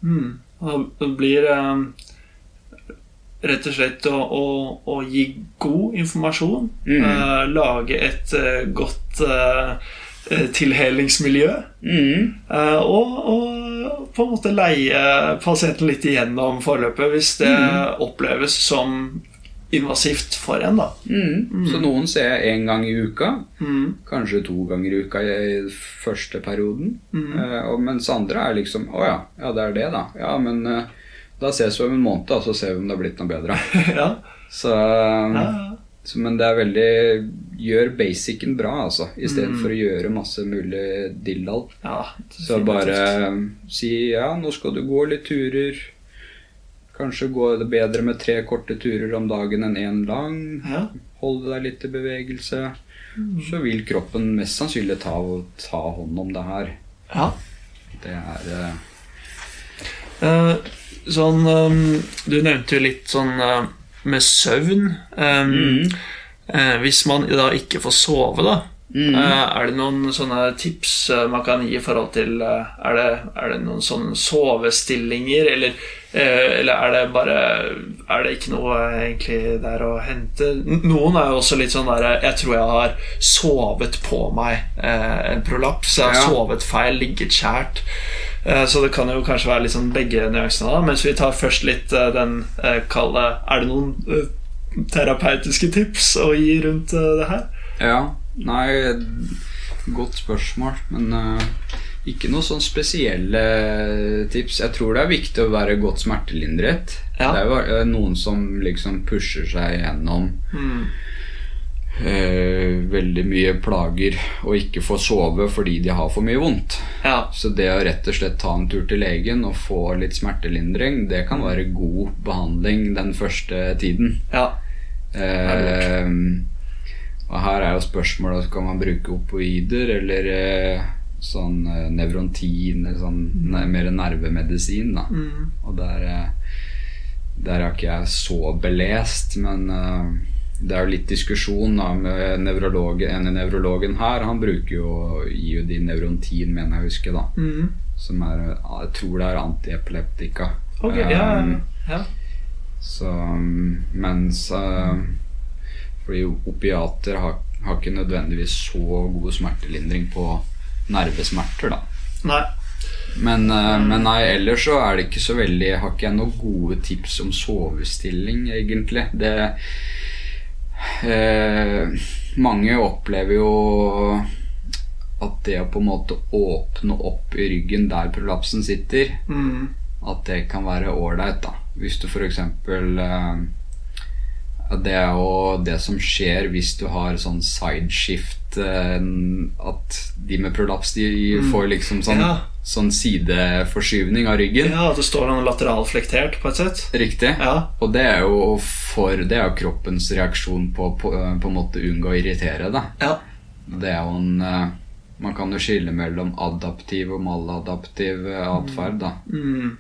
Mm. Det blir eh, rett og slett å, å, å gi god informasjon. Mm. Uh, lage et uh, godt tilhelingsmiljø. Mm. og, og på en måte leie pasienten litt igjennom forløpet hvis det Mm. oppleves som invasivt for en. da. Mm. Så noen ser jeg én gang i uka. Mm. Kanskje to ganger i uka i første perioden. Mm. Eh, og mens andre er liksom Å ja, ja, det er det, da. Ja, men eh, da ses vi om en måned, da, så ser vi om det har blitt noe bedre. ja. Så, um, Ja, ja. Så Men det er veldig Gjør basicen bra, altså. Istedenfor Mm. å gjøre masse mulig dildal. ja. Så bare um, si ja, nå skal du gå litt turer. Kanskje går det bedre med tre korte turer om dagen enn én lang. ja. Holde deg litt i bevegelse. Så vil kroppen mest sannsynlig ta, ta hånd om det her. ja. Det er uh... Uh, sånn um, Du nevnte jo litt sånn eh, med søvn. Um, Mm. uh, hvis man da ikke får sove, da, Mm. Uh, er det noen sånne tips eh, man kan gi i forhold til uh, er, det, er det noen sånne sovestillinger, eller, eller er det bare Er det ikke noe eh, egentlig der å hente? Noen er jo også litt sånn der Jeg tror jeg har sovet på meg eh, en prolaps. Jeg har Ja. sovet feil, ligget kjært. Eh, Så det kan jo kanskje være litt sånn begge nyansene. da Mens vi tar først litt eh, den eh, kalde Er det noen eh, terapeutiske tips å gi rundt eh, det her? Ja, nei Godt spørsmål, men eh, ikke noe sånn spesielle tips. Jeg tror det er viktig å være godt smertelindret. Ja. Det er jo eh, noen som liksom pusher seg gjennom Mm. eh, veldig mye plager og ikke får sove fordi de har for mye vondt. Ja. Så det å rett og slett ta en tur til legen og få litt smertelindring, det kan være god behandling den første tiden. ja. Eh, og her er jo spørsmålet Skal man bruke opoider eller eh, sånn uh, nevrontin eller sånn mm. mer nervemedisin. da Mm. Og der, eh, der er ikke jeg så belest, men uh, det er jo litt diskusjon da med nevrologen, nevrologen her. Han bruker jo gir jo de nevrontin, mener jeg å huske, da. Mm. Som er Jeg tror det er antiepileptika. Okay, um, ja, ja. så um, Mens uh, Fordi opiater har, har ikke nødvendigvis så god smertelindring på nervesmerter, da. Nei. Men, uh, men nei, ellers så er det ikke så veldig Har ikke jeg noen gode tips om sovestilling, egentlig. Det eh, Mange opplever jo at det å på en måte åpne opp i ryggen der prolapsen sitter, Mm. at det kan være ålreit, da. Hvis du f.eks. Eh, det er jo det som skjer hvis du har sånn sideshift eh, At de med prolaps de får liksom sånn, Ja. sånn sideforskyvning av ryggen. Ja, At det står noe lateralflektert, på et sett. Riktig. Ja. Og det er jo for Det er jo kroppens reaksjon på på, på en måte unngå å irritere. da Ja. Det er jo en eh, Man kan jo skille mellom adaptiv og maladaptiv eh, atferd. da Mm.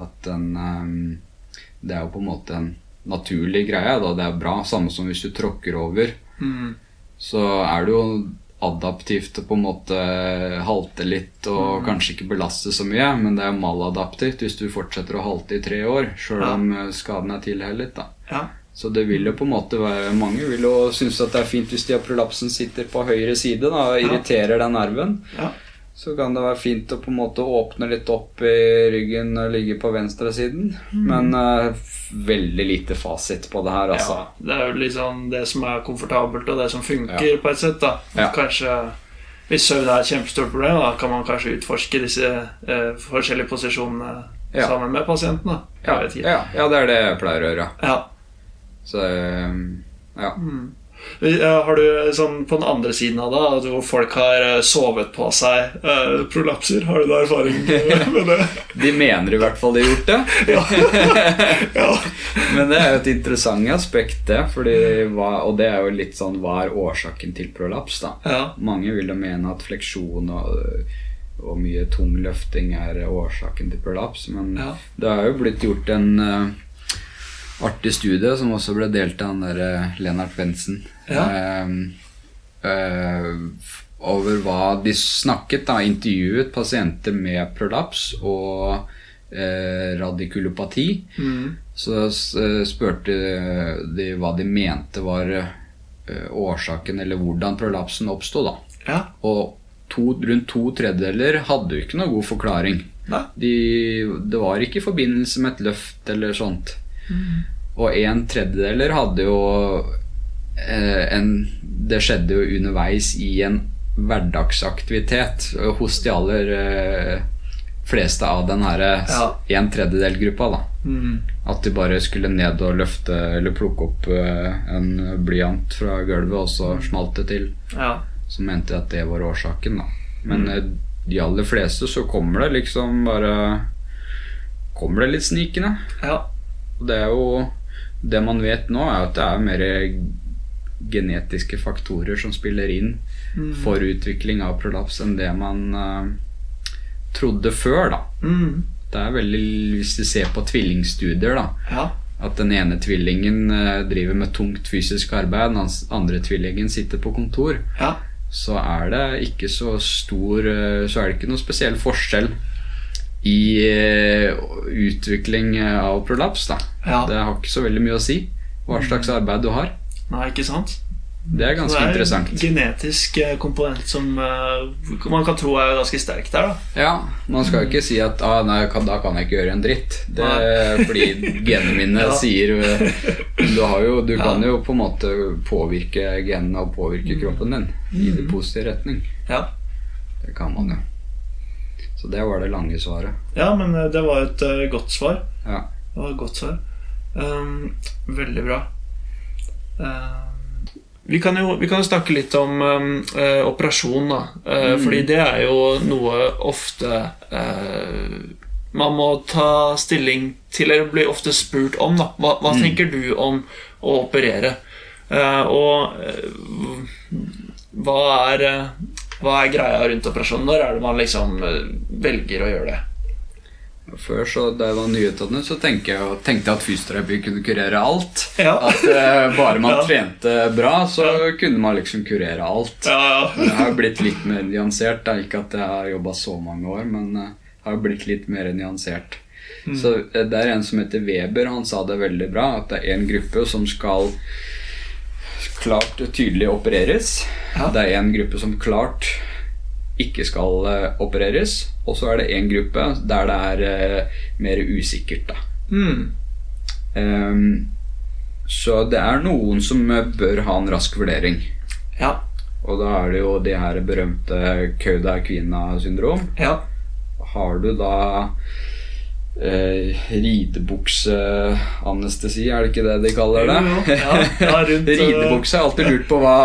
At den Det er jo på en måte en naturlig greie. da Det er bra. Samme som hvis du tråkker over. Mm. Så er det jo adaptivt å på en måte halte litt og kanskje ikke belaste så mye, men det er maladaptivt hvis du fortsetter å halte i tre år, sjøl om eh, skaden er tilhellet. da. ja. Så det vil jo på en måte være Mange vil jo synes at det er fint hvis de har prolapsen sitter på høyre side da, og irriterer den nerven. Ja. Så kan det være fint å på en måte åpne litt opp i ryggen og ligge på venstresiden. Men uh, veldig lite fasit på det her, altså. ja. Det er jo liksom det som er komfortabelt, og det som funker, på et sett. da Ja. Kanskje Hvis søvn er et kjempestort problem, da kan man kanskje utforske disse uh, forskjellige posisjonene Ja. sammen med pasienten. da Ja, ja, ja, det er det jeg pleier å gjøre. Ja. Så eh, ja. Ja, Har du sånn på den andre siden av det, at hvor folk har eh, sovet på seg eh, prolapser? Har du da erfaring med det? De mener i hvert fall de har gjort det. Ja. Men det er jo et interessant aspekt, det. Og det er jo litt sånn Hva er årsaken til prolaps, da? Ja. Mange vil jo mene at fleksjon og, og mye tung løfting er årsaken til prolaps, men Ja. det har jo blitt gjort en uh, artig studie som også ble delt av han der eh, Lennart Bensen. Ja. Eh, over hva de snakket, da, intervjuet pasienter med prolaps og eh, radikulopati. Mm. Så eh, spurte de hva de mente var årsaken, eller hvordan prolapsen oppsto. da. ja. Og to, rundt to tredjedeler hadde jo ikke noe god forklaring. De, det var ikke i forbindelse med et løft eller sånt. Og en tredjedeler hadde jo en Det skjedde jo underveis i en hverdagsaktivitet eh, hos de aller eh, fleste av den her Ja. en tredjedel-gruppa. da Mm. At de bare skulle ned og løfte eller plukke opp eh, en blyant fra gulvet, og så smalt det til. ja. Så mente jeg at det var årsaken, da. Men mm. de aller fleste så kommer det liksom bare Kommer det litt snikende. ja. Og det er jo Det man vet nå, er at det er mer genetiske faktorer som spiller inn for utvikling av prolaps enn det man uh, trodde før, da. Mm. Det er veldig Hvis vi ser på tvillingstudier, da. ja. At den ene tvillingen uh, driver med tungt fysisk arbeid, den andre tvillingen sitter på kontor. ja. Så er det ikke så stor uh, Så er det ikke noe spesiell forskjell i utvikling av prolaps. da Ja. Det har ikke så veldig mye å si hva slags arbeid du har. Nei, ikke sant? Det er ganske interessant. det er en genetisk eh, komponent som eh, man kan tro er ganske sterk der. da Ja, Man skal ikke si at ah, nei, da kan jeg ikke gjøre en dritt. Det fordi genene mine Ja. sier eh, Du, har jo, du Ja. kan jo på en måte påvirke genene og påvirke kroppen din i det positive retning. Ja, Det kan man jo. Så det var det lange svaret. ja men det var et godt svar. Ja. Det var et godt svar. Um, veldig bra. Um, vi, kan jo, vi kan jo snakke litt om um, eh, operasjon, da. Eh, Fordi det er jo noe ofte eh, man må ta stilling til, eller blir ofte spurt om. da Hva, hva tenker du om å operere? Eh, og eh, hva er eh, hva er greia rundt operasjonen? Når er det man liksom eh, velger å gjøre det? Før, så da jeg var nyutdannet, så tenkte jeg, tenkte jeg at fysioterapi kunne kurere alt. Ja. At eh, bare man Ja. trente bra, så kunne man liksom kurere alt. Ja, Jeg har blitt litt mer nyansert. Det er ikke at jeg har jobba så mange år, men jeg har blitt litt mer nyansert. Så eh, Det er en som heter Weber, han sa det veldig bra, at det er en gruppe som skal klart og tydelig opereres. Ja. Det er en gruppe som klart ikke skal eh, opereres. Og så er det en gruppe der det er eh, mer usikkert. da. Mm. Um, så det er noen som eh, bør ha en rask vurdering. ja. Og da er det jo det her berømte Kauda Kvina-syndrom. ja. Har du da eh, ridebukseanestesi, er det ikke det de kaller det? Ja, ja, rundt, Ridebukse. Jeg har alltid lurt på hva,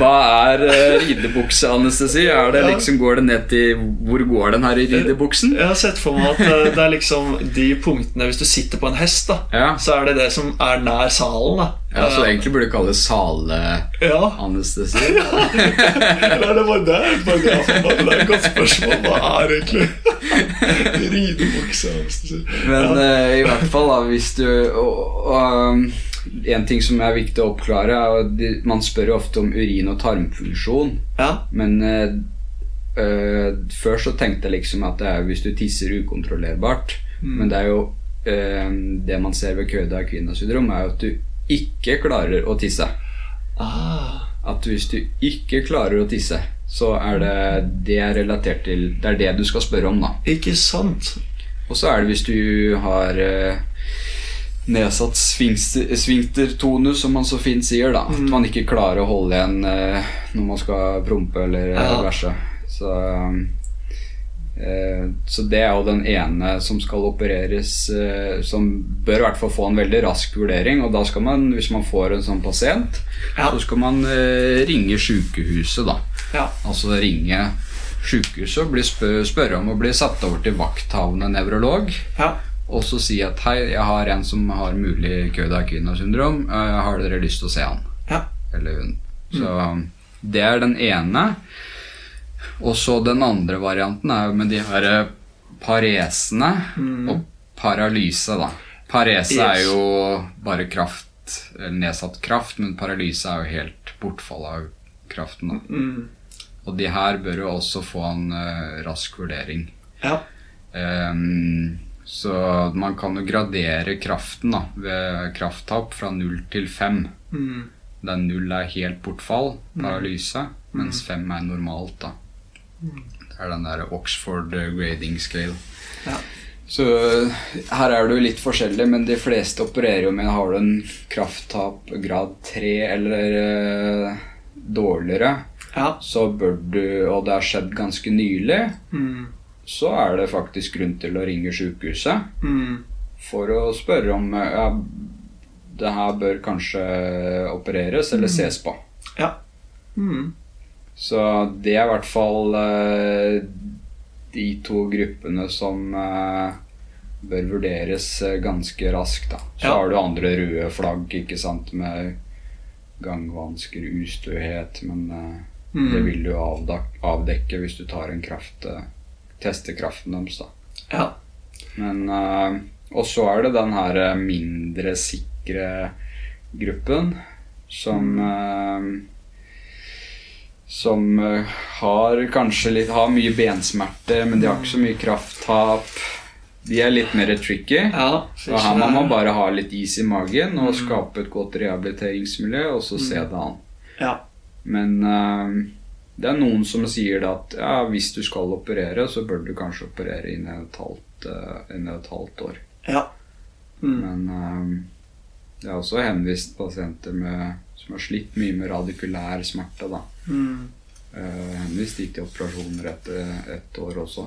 hva er eh, ridebukseanestesi? Er det liksom, går det ned til Hvor går den her i ridebuksen? Jeg har sett for meg at eh, det er liksom de punktene Hvis du sitter på en hest, da Ja. så er det det som er nær salen. da ja, så egentlig burde det kalles saleanestesi. Ja, Nei, det var det paragrafen var. Det er et godt spørsmål. Hva er egentlig ridebukse? Men eh, i hvert fall, da, hvis du og, og, um, En ting som er viktig å oppklare, er at man spør jo ofte om urin- og tarmfunksjon. Ja, Men uh, uh, før så tenkte jeg liksom at det er hvis du tisser ukontrollerbart. Men det er jo Det man ser ved køyda-kvinnasyndrom er jo at du ikke klarer å tisse. ah, At hvis du ikke klarer å tisse, så er det det er relatert til Det er det du skal spørre om, da. ikke sant? Og så er det hvis du har eh, nedsatt svingtertonus, som man så fint sier, da. At man ikke klarer å holde igjen eh, når man skal prompe eller Ja. ja. Så, eh, så det er jo den ene som skal opereres, eh, som bør i hvert fall få en veldig rask vurdering. Og da skal man, hvis man får en sånn pasient, Ja. så skal man eh, ringe sykehuset, da. Ja. Altså ringe sykehuset og spør spørre om å bli satt over til vakthavende nevrolog. Ja. Og så si at hei, jeg har en som har mulig Køda-Kina-syndrom. Eh, har dere lyst til å se han? Ja. Eller hun. Så det er den ene. Og så den andre varianten er jo med de her paresene paresene og paralyse, da. Parese er jo bare kraft, eller nedsatt kraft, men paralyse er jo helt bortfall av kraften, da. Mm. Og de her bør jo også få en uh, rask vurdering. Ja. Um, så man kan jo gradere kraften da, ved krafttap fra 0 til 5. Mm. Der 0 er helt bortfall, paralyse, mens 5 er normalt. da. Det er den der Oxford eh, grading scale. Ja. Så eh, her er det jo litt forskjellig, men de fleste opererer jo med Har du en krafttap grad 3 eller eh, dårligere, Ja. så bør du, og det har skjedd ganske nylig, Mm. så er det faktisk grunn til å ringe sykehuset Mm. for å spørre om eh, ja, det her bør kanskje opereres eller ses på. Ja. Mm. Så det er i hvert fall eh, de to gruppene som eh, bør vurderes eh, ganske raskt. Da. Så Ja. har du andre røde flagg ikke sant, med gangvansker, ustøhet, men Mm. det vil du avdekke hvis du tar en kraft, tester kraften deres. da. Ja. Men Og så er det den her mindre sikre gruppen som eh, Som eh, har kanskje litt Har mye bensmerter, men de har ikke så mye krafttap. De er litt mer tricky. Ja. Og her må man bare ha litt is i magen og skape et godt rehabiliteringsmiljø, og så se det an. Ja. Men uh, det er noen som sier at ja, hvis du skal operere, så bør du kanskje operere innen et halvt, uh, innen et halvt år. Ja. Mm. Men uh, det er også henvist pasienter med, som har slitt mye med radikulær smerte. da. Mm. Uh, henvist til operasjoner etter ett år også.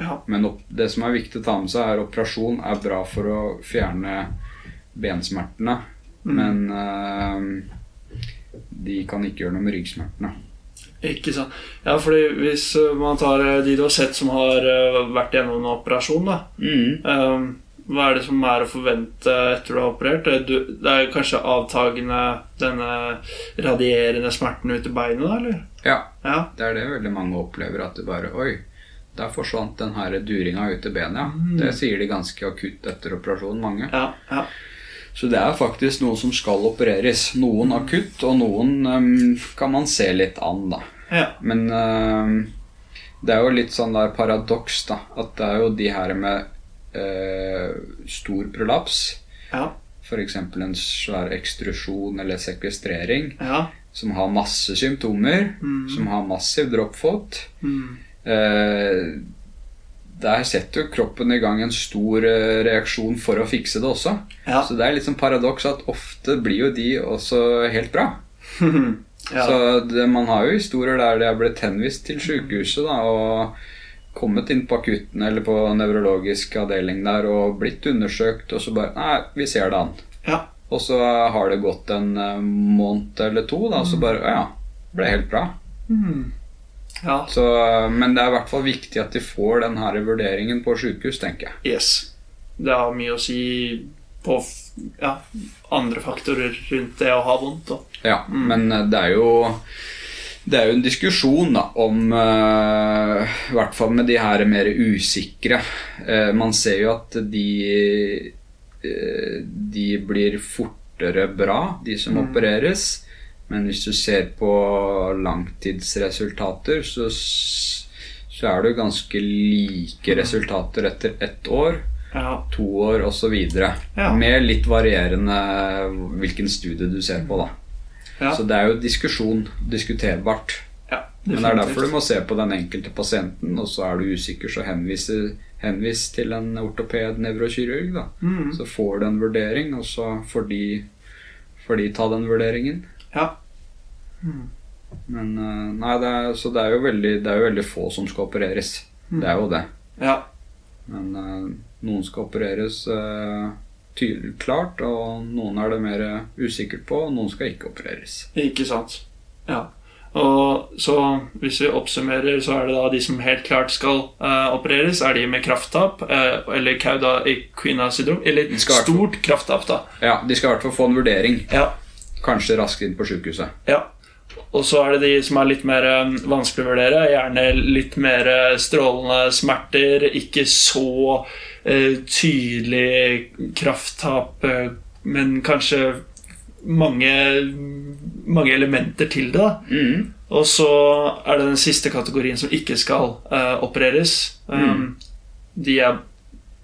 Ja. Men det som er viktig å ta med seg, er at operasjon er bra for å fjerne bensmertene. Men uh, de kan ikke gjøre noe med ryggsmertene. Ikke sant. Ja, fordi hvis uh, man tar de du har sett som har vært gjennom en operasjon, da um, Hva er det som er å forvente etter du har operert? Det, du, er kanskje avtagende denne radierende smerten ut i beinet, da, eller? Ja, Ja. det er det veldig mange opplever. At det bare Oi, der forsvant den her duringa ut i benet. Ja. Det sier de ganske akutt etter operasjonen, mange. Ja. Ja. Så det er faktisk noe som skal opereres. Noen akutt, og noen um, kan man se litt an, da. ja. Men um, det er jo litt sånn der paradoks, da. At det er jo de her med stor prolaps, ja. f.eks. en svær ekstrusjon eller sekvestrering, ja. som har masse symptomer, som har massiv droppfot. Mm. Eh, der setter jo kroppen i gang en stor eh, reaksjon for å fikse det også. Ja. Så det er litt sånn paradoks at ofte blir jo de også helt bra. ja. Så det, man har jo historier der de har blitt henvist til sykehuset, da, og kommet inn på akutten eller på nevrologisk avdeling der og blitt undersøkt, og så bare Nei, vi ser det an. Ja. Og så har det gått en eh, måned eller to, da, så bare Ja, ble helt bra. ja. Så, men det er i hvert fall viktig at de får den her vurderingen på sjukehus, tenker jeg. Yes. Det har mye å si på ja, andre faktorer rundt det å ha vondt. Da. Ja, men eh, det er jo det er jo en diskusjon da, om uh, I hvert fall med de her mer usikre. Uh, man ser jo at de uh, De blir fortere bra, de som opereres. Men hvis du ser på langtidsresultater, så, så er det jo ganske like resultater etter ett år Ja. to år osv. Ja. Med litt varierende hvilken studie du ser på, da. Ja. Så det er jo diskusjon, diskuterbart. ja Men det er derfor du må se på den enkelte pasienten, og så er du usikker, så henvise, henvis til en ortoped, nevrokirurg, da. Mhm. Så får du en vurdering, og så får de, får de ta den vurderingen. Ja. Men eh, nei, det er, så det er, jo veldig, det er jo veldig få som skal opereres. Det er jo det. ja. Men eh, noen skal opereres uh, tydelig klart, og noen er det mer usikkert på, og noen skal ikke opereres. Ikke sant. Ja. Og så hvis vi oppsummerer, så er det da de som helt klart skal uh, opereres, er de med krafttap uh, eller cauda equina syndrom, eller stort krafttap, da. Ja, De skal i hvert fall få en vurdering. Ja. Kanskje raskt inn på sjukehuset. ja. Og så er det de som er litt mer eh, vanskelig å vurdere. Gjerne litt mer strålende smerter, ikke så tydelig krafttap, eh, men kanskje mange, mange elementer til det. Mhm. Og så er det den siste kategorien som ikke skal uh, opereres. Um, de, er,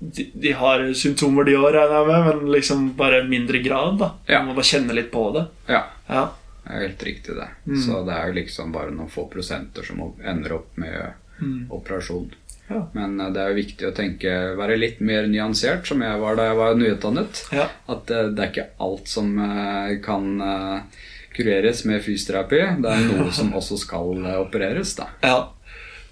de, de har symptomer, de òg, regner jeg med, men liksom bare mindre grad. da Ja. Man må bare kjenne litt på det. Ja, Ja, det er helt riktig, det. Mm. Så det er jo liksom bare noen få prosenter som ender opp med operasjon. Ja. Men eh, det er jo viktig å tenke, være litt mer nyansert, som jeg var da jeg var nyutdannet. ja, At eh, det er ikke alt som eh, kan kureres med fysioterapi. Det er noe som også skal opereres, da. ja.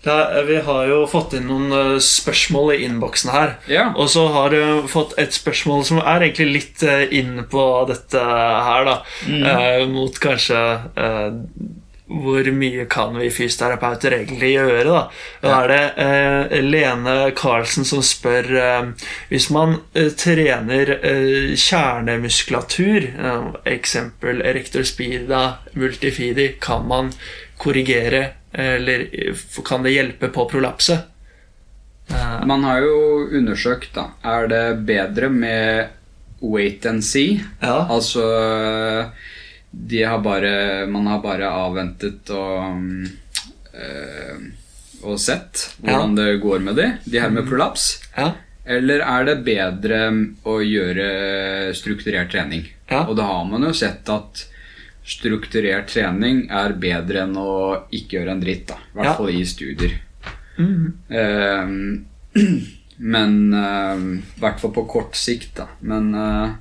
Er, vi har jo fått inn noen spørsmål i innboksen her. Ja. Og så har du fått et spørsmål som er egentlig litt inn på dette her, da. Eh, mot kanskje eh, hvor mye kan vi fysioterapeuter egentlig gjøre, da? Da er det eh, Lene Karlsen som spør eh, Hvis man eh, trener eh, kjernemuskulatur, eh, eksempel erector spida, multifidi, kan man korrigere, eller eh, kan det hjelpe på prolapse? Eh, Man har jo undersøkt, da. Er det bedre med wait and see? ja. Altså de har bare, Man har bare avventet og øh, og sett hvordan det går med de, de her med prolaps. ja. Eller er det bedre å gjøre strukturert trening? Ja. Og da har man jo sett at strukturert trening er bedre enn å ikke gjøre en dritt. da I hvert Ja. fall i studier. Mhm. uh, men eh, I hvert fall på kort sikt, da. Men uh,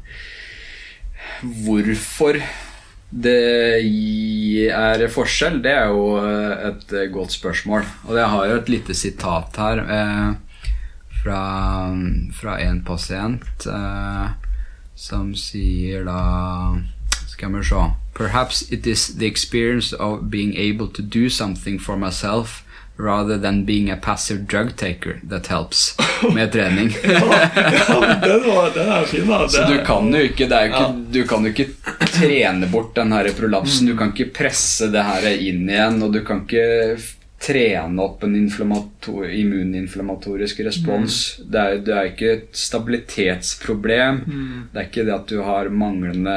hvorfor det er forskjell, det er jo eh, et eh, godt spørsmål. Og jeg har jo et lite sitat her eh, fra, fra en pasient eh, som sier da Skal vi se Perhaps it is the experience of being able to do something for myself rather than being a passive drug taker that helps med trening. ja, den, var, den er fin, da. Så du kan jo ikke, ikke Du kan jo ikke trene bort den her prolapsen. Du kan ikke presse det her inn igjen, og du kan ikke trene opp en inflammato- immuninflammatorisk respons. Det, er, det er ikke et stabilitetsproblem. Det er ikke det at du har manglende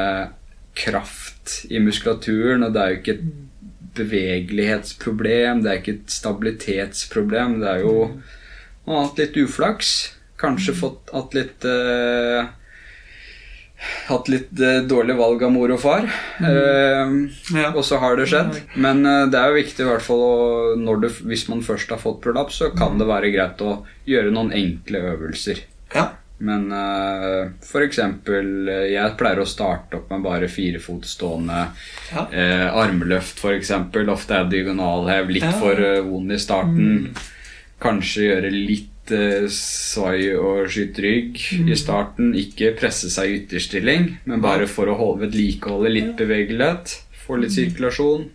kraft i muskulaturen, og det er jo ikke et bevegelighetsproblem, det er ikke et stabilitetsproblem. Det er jo man har hatt litt uflaks. Kanskje fått hatt litt uh, Hatt litt uh, dårlig valg av mor og far. Uh, Ja. og så har det skjedd. Men eh, det er jo viktig i hvert fall du, hvis man først har fått prolaps, så kan det være greit å gjøre noen enkle øvelser. Ja. Men uh, for eksempel eh, Jeg pleier å starte opp med bare firefotstående Ja. uh, armløft, eksempel. Ofte er diagonalhev, litt Ja. for uh, vond i starten. kanskje gjøre litt uh, svai og skyte rygg i starten. Ikke presse seg i ytterstilling, men bare for å holde vedlikeholde litt bevegelighet. Få litt sirkulasjon.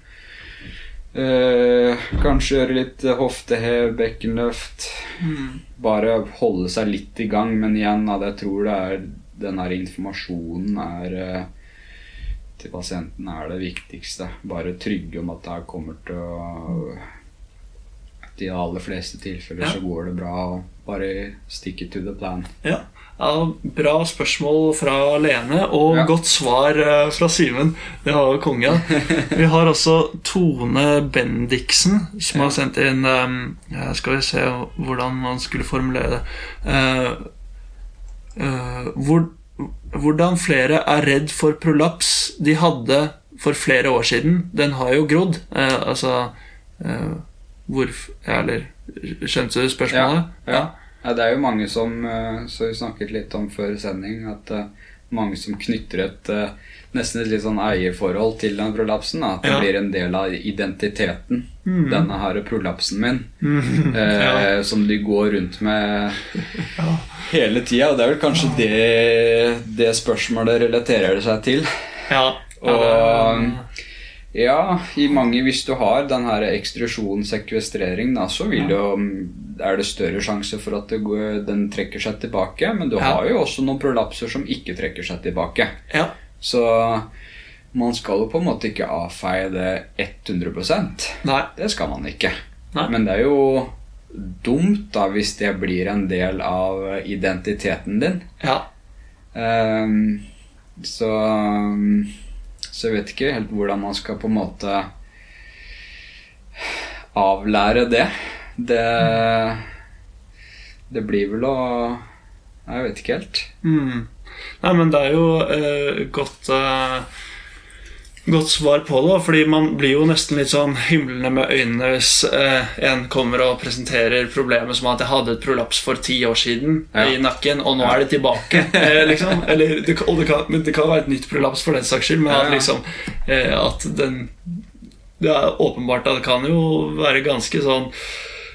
Eh, kanskje gjøre litt eh, hoftehev, bekkenløft. Bare holde seg litt i gang, men igjen, jeg tror det er den her informasjonen er eh, til pasienten er det viktigste. Bare trygge om at det her kommer til å de aller fleste tilfeller Ja. så går det bra. og Bare stick it to the plan. Ja. ja, Bra spørsmål fra Lene, og Ja. godt svar eh, fra Simen. Det var jo konge. Vi har også Tone Bendiksen, som har sendt inn um, Skal vi se hvordan man skulle formulere det. Eh, eh, hvor, hvordan flere er redd for prolaps de hadde for flere år siden. Den har jo grodd. Eh, altså hvor ja, Eller skjønte du spørsmålet? Ja. Ja, det er jo mange som eh, Så vi snakket litt om før sending at eh, mange som knytter et eh, nesten et litt sånn eierforhold til den prolapsen. Da. At det Ja. blir en del av identiteten. Mm. Denne her prolapsen min. Mm. eh, Ja. Som de går rundt med hele tida. Og det er vel kanskje det, det spørsmålet relaterer seg til. Ja, Og ja, i mange hvis du har den her ekstrusjonssekvestrering, da, så vil jo, er det større sjanse for at går, den trekker seg tilbake. Men du Ja. har jo også noen prolapser som ikke trekker seg tilbake. ja. Så man skal jo på en måte ikke avfeie det 100% Nei. Det skal man ikke. Nei. Men det er jo dumt da hvis det blir en del av identiteten din. Ja. Um, så Så jeg vet ikke helt hvordan man skal på en måte avlære det. Det Det blir vel å Jeg vet ikke helt. Mm. Nei, men det er jo eh, godt eh, Godt svar på det, fordi man blir jo nesten litt sånn himlende med øynene hvis eh, en kommer og presenterer problemet som at jeg hadde et prolaps for ti år siden Ja. i nakken, og nå er det tilbake. Eh, liksom. Eller, det, kan- og det kan, det kan være et nytt prolaps for den saks skyld, men at ja. liksom eh, At den Det er åpenbart at det kan jo være ganske sånn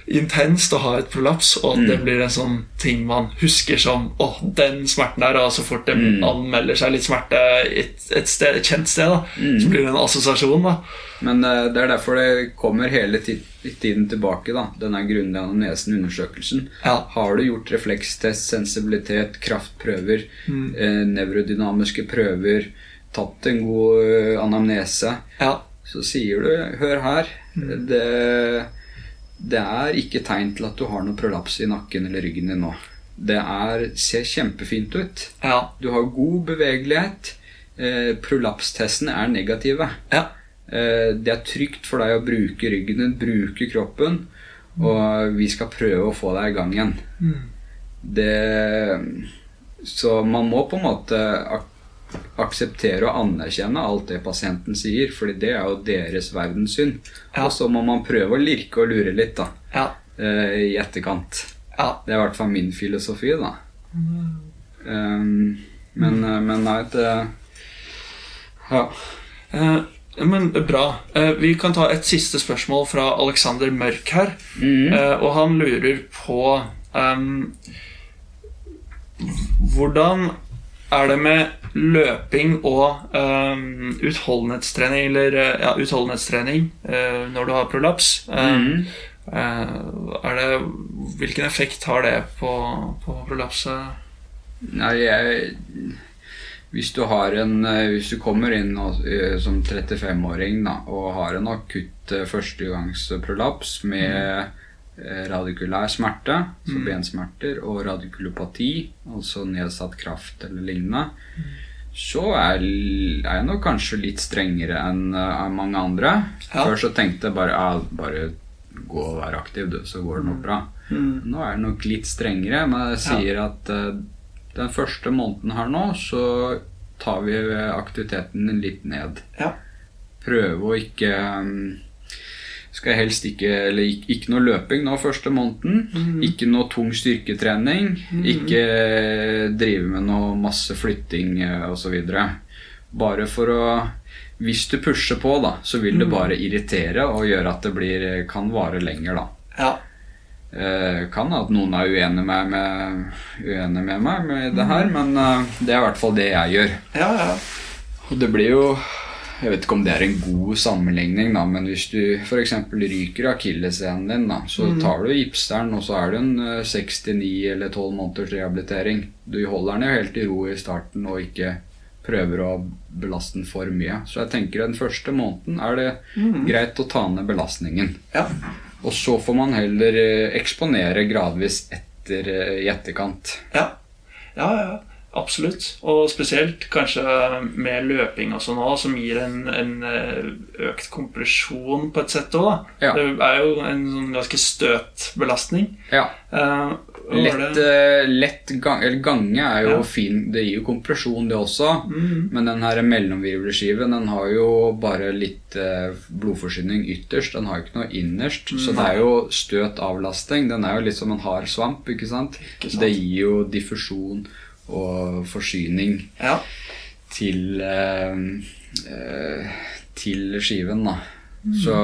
intenst å ha et prolaps, og at det blir en sånn ting man husker som Å, den smerten der. Og så fort det Mm. anmelder seg litt smerte et, et, sted, et kjent sted, da, så blir det en assosiasjon. da Men uh, det er derfor det kommer hele tiden tilbake, da. Denne grundige anamnesen-undersøkelsen. Ja. Har du gjort reflekstest, sensibilitet, kraftprøver, Mm. eh, nevrodynamiske prøver, tatt en god eh, anamnese, Ja. så sier du Hør her. Det, det er ikke tegn til at du har noe prolaps i nakken eller ryggen din nå. Det er, ser kjempefint ut. Ja. Du har god bevegelighet. Eh, prolapstestene er negative. ja. Eh, det er trygt for deg å bruke ryggen din, bruke kroppen, og vi skal prøve å få deg i gang igjen. Det Så man må på en måte akseptere og anerkjenne alt det pasienten sier, fordi det er jo deres verdenssyn. Ja. Og så må man prøve å lirke og lure litt, da, Ja. eh, i etterkant. ja. Det er i hvert fall min filosofi, da. Um, men, eh, men nei, det Ja. Uh, men bra. Vi kan ta et siste spørsmål fra Alexander Mørk her. Mm. Og han lurer på um, Hvordan er det med løping og um, utholdenhetstrening, eller eh, ja, utholdenhetstrening uh, når du har prolaps? Eh, er det, hvilken effekt har det på, på prolapset? Nei, jeg Hvis du har en Hvis du kommer inn som 35-åring og har en akutt førstegangsprolaps med eh, radikulær smerte, så bensmerter, og radikulopati, altså nedsatt kraft eller lignende, så er, er jeg nok kanskje litt strengere enn eh, mange andre. Ja. Før så tenkte jeg bare ja, bare gå og være aktiv, du, så går det nok bra. Nå er jeg nok litt strengere, men jeg sier at uh, den første måneden her nå, så tar vi aktiviteten litt ned. Ja. Prøve å ikke um, Skal jeg helst ikke Eller ikke, ikke noe løping nå første måneden. Ikke noe tung styrketrening. Ikke drive med noe masse flytting eh, osv. Bare for å Hvis du pusher på, da, så vil det bare irritere og gjøre at det blir, kan vare lenger, da. Ja. Eh, kan at noen er uenig med, med, uenig med meg med det her, men eh, det er i hvert fall det jeg gjør. Ja, ja. Og det blir jo Jeg vet ikke om det er en god sammenligning, da, men hvis du f.eks. ryker akilleshælen din, da, så tar du gipseren, og så er det en eh, 69 eller 12 måneders rehabilitering. Du holder den jo helt i ro i starten og ikke prøver å belaste den for mye. Så jeg tenker den første måneden er det greit å ta ned belastningen. ja. Og så får man heller eh, eksponere gradvis etter eh, i etterkant. Ja, ja, ja. Absolutt. Og spesielt kanskje med løping og sånn òg, som gir en, en eh, økt kompresjon på et sett òg. Ja. Det er jo en sånn ganske støt belastning. Ja. Uh, Lett, eh, lett gang, eller gange er jo Ja. fin. Det gir jo kompresjon, det også. Mm. Men den her mellomvirvelskiven den har jo bare litt blodforsyning ytterst. Den har jo ikke noe innerst. Så det er jo støt-avlasting. Den er jo litt som en hard svamp. ikke sant? Ikke sant. Det gir jo diffusjon og forsyning Ja. til eh, eh, til skiven, da. Mm. Så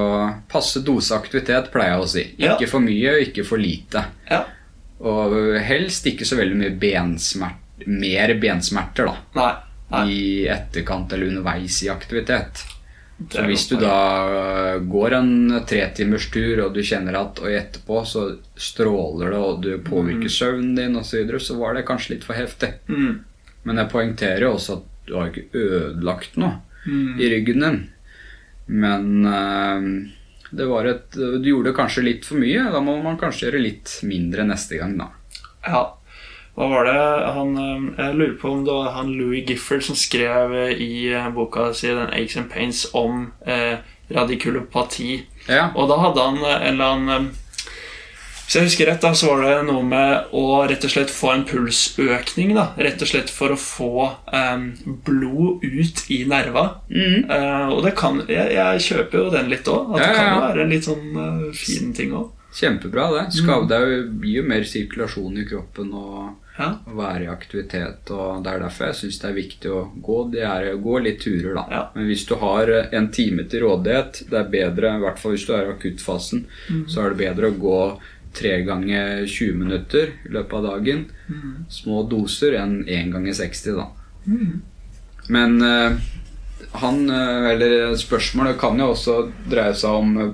passe dose aktivitet, pleier jeg å si. Ja. Ikke for mye, ikke for lite. ja. Og helst ikke så veldig mye bensmerter, mer bensmerter da, Nei. Nei. i etterkant eller underveis i aktivitet. Så hvis du da øh, går en tretimers tur, og du kjenner at og etterpå så stråler det, og du påvirker søvnen din osv., så, videre, så var det kanskje litt for heftig. Mm. Men jeg poengterer jo også at du har ikke ødelagt noe Mm. i ryggen din. Men uh, det var et, du gjorde kanskje litt for mye. Da må man kanskje gjøre litt mindre neste gang, da. Ja. Hva var det han eh, Jeg lurer på om det var han Louis Gifford som skrev eh, i eh, boka si den Aches and Pains om eh, radikulopati. Ja. Og da hadde han en eller annen Hvis jeg husker rett, da, så var det noe med å rett og slett få en pulsøkning. da Rett og slett for å få eh, blod ut i nerva. Mm. Eh, og det kan jeg, jeg kjøper jo den litt òg. At Ja, det kan ja, jo ja. være en litt sånn uh, fin ting òg. Kjempebra, det. Mm. Det gir jo mer sirkulasjon i kroppen og Ja. være i aktivitet. og Det er derfor jeg syns det er viktig å gå, det er gå litt turer. da. Ja. Men hvis du har en time til rådighet, det er bedre, i hvert fall hvis du er i akuttfasen, Mm. så er det bedre å gå tre ganger 20 minutter i løpet av dagen. Mm. Små doser enn én ganger 60, da. Men eh, han, eh, eller spørsmålet kan jo også dreie seg om eh,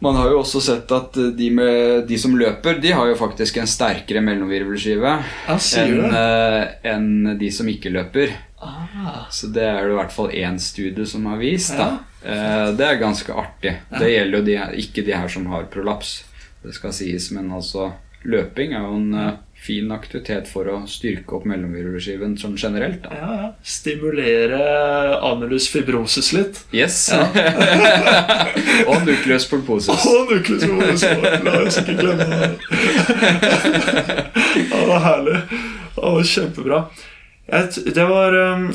man har jo også sett at eh, de, med, de som løper, de har jo faktisk en sterkere mellomvirvelskive Ja, enn eh, de som ikke løper. Ah, Så det er det i hvert fall én studie som har vist. Da. Eh, Det er ganske artig. Det gjelder jo de, ikke de her som har prolaps, det skal sies. Men altså, løping er jo en fin aktivitet for å styrke opp mellomvirvelskiven sånn generelt. Da. ja, ja. Stimulere anulus fibrosis litt. Yes. Og nucleus pulposus. Og nucleus pibrosis! La oss ikke glemme det. Ja, det var herlig. Det var kjempebra. Det var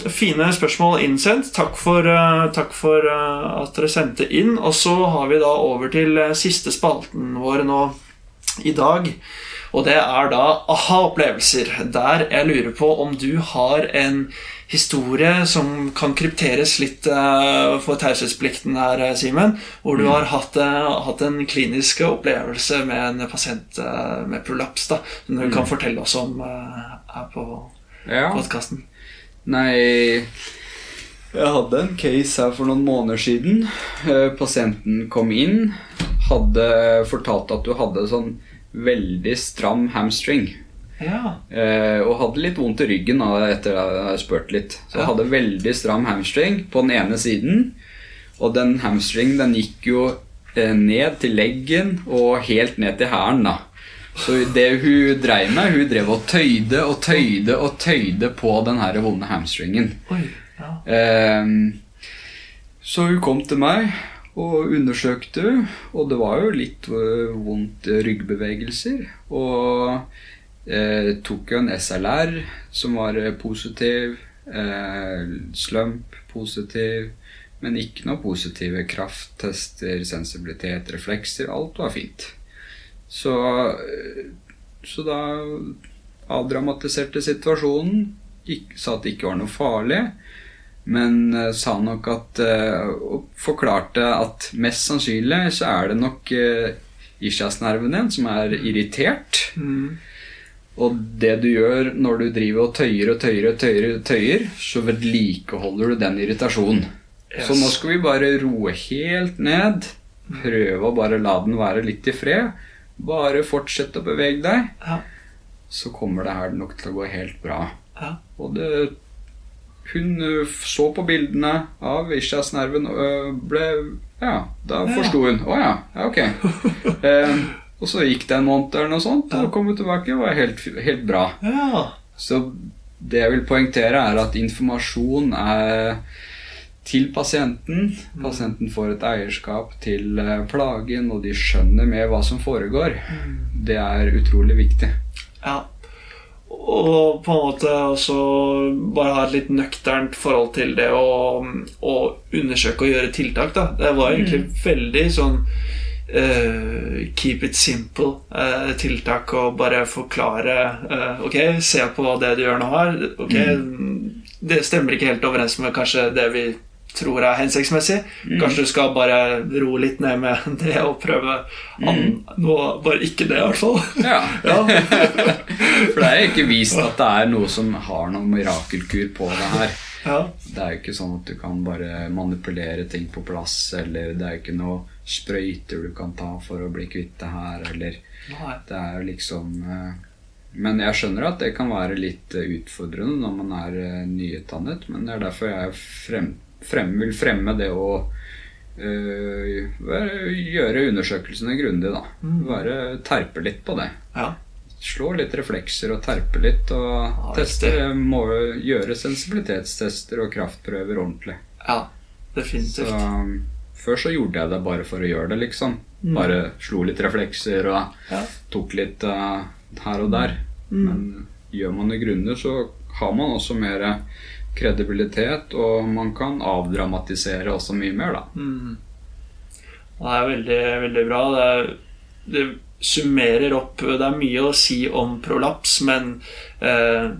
fine spørsmål innsendt. Takk for, uh, takk for uh, at dere sendte inn. Og så har vi da over til uh, siste spalten vår nå i dag. Og det er da aha-opplevelser. Der jeg lurer på om du har en historie som kan krypteres litt uh, for taushetsplikten her, eh, Simen. Hvor du har hatt, uh, hatt en klinisk opplevelse med en pasient uh, med prolaps. da Som du kan fortelle oss om uh, her på Ja. podkasten. Nei Jeg hadde en case her for noen måneder siden. Eh, Pasienten kom inn, hadde fortalt at du hadde sånn veldig stram hamstring. Ja. Eh, og hadde litt vondt i ryggen da, etter at jeg spurte spurt litt. Så jeg hadde veldig stram hamstring på den ene siden. Og den hamstringen den gikk jo eh, ned til leggen og helt ned til hælen. da. Så det hun dreiv med, hun drev og tøyde og tøyde og tøyde på den her vonde hamstringen. Oi. Ja. eh, så hun kom til meg og undersøkte, og det var jo litt øh, vondt ryggbevegelser. Og eh, tok jo en SLR som var eh, positiv, eh, slump positiv, men ikke noe positive krafttester, sensibilitet, reflekser. Alt var fint. Så, eh, så da avdramatiserte situasjonen. Gikk, sa at det ikke var noe farlig. Men uh, sa nok at uh, Og forklarte at mest sannsynlig så er det nok uh, ischiasnerven din, som er irritert. Mm. Og det du gjør når du driver og tøyer og tøyer og tøyer, tøyer så vedlikeholder du den irritasjonen. Yes. Så nå skal vi bare roe helt ned. Prøve å bare la den være litt i fred. Bare fortsett å bevege deg. Ja. Så kommer det her nok til å gå helt bra. Ja. Og det Hun så på bildene av ischiasnerven og ble Ja, da forsto hun. Å ja, ja, ok. eh, og så gikk det en måned eller noe sånt, og kom hun tilbake og var helt, helt bra. ja. Så det jeg vil poengtere, er at informasjon er til pasienten. Pasienten får et eierskap til eh, plagen, og de skjønner med hva som foregår. Det er utrolig viktig. Ja. Og på en måte også bare ha et litt nøkternt forhold til det å undersøke og gjøre tiltak. Da. Det var egentlig veldig sånn Uh, keep it simple eh, tiltak å bare forklare uh, Ok, se på det du gjør nå her. Ok, Det stemmer ikke helt overens med kanskje det vi tror er hensiktsmessig. Kanskje du skal bare roe litt ned med det og prøve an noe Bare ikke det, i hvert fall. Ja. Ja. For det er jo ikke vist at det er noe som har noen mirakelkur på det her. ja. Det er jo ikke sånn at du kan bare manipulere ting på plass, eller det er jo ikke noe sprøyter du kan ta for å bli kvitt det her, eller Nei. Det er jo liksom eh, Men jeg skjønner at det kan være litt eh, utfordrende når man er eh, nyutdannet, men det er derfor jeg frem, frem, vil fremme det å øh, gjøre undersøkelsene grundig, da. Bare terpe litt på det. Ja. Slå litt reflekser og terpe litt, og ja, teste må gjøre sensibilitetstester og kraftprøver ordentlig. ja. Definitivt. Så, før så gjorde jeg det bare for å gjøre det, liksom. Bare slo litt reflekser og Ja. tok litt uh, her og der. Men gjør man det grundig, så har man også mer kredibilitet, og man kan avdramatisere også mye mer, da. Mm. Det er veldig, veldig bra. Det, er, det summerer opp Det er mye å si om prolaps, men eh,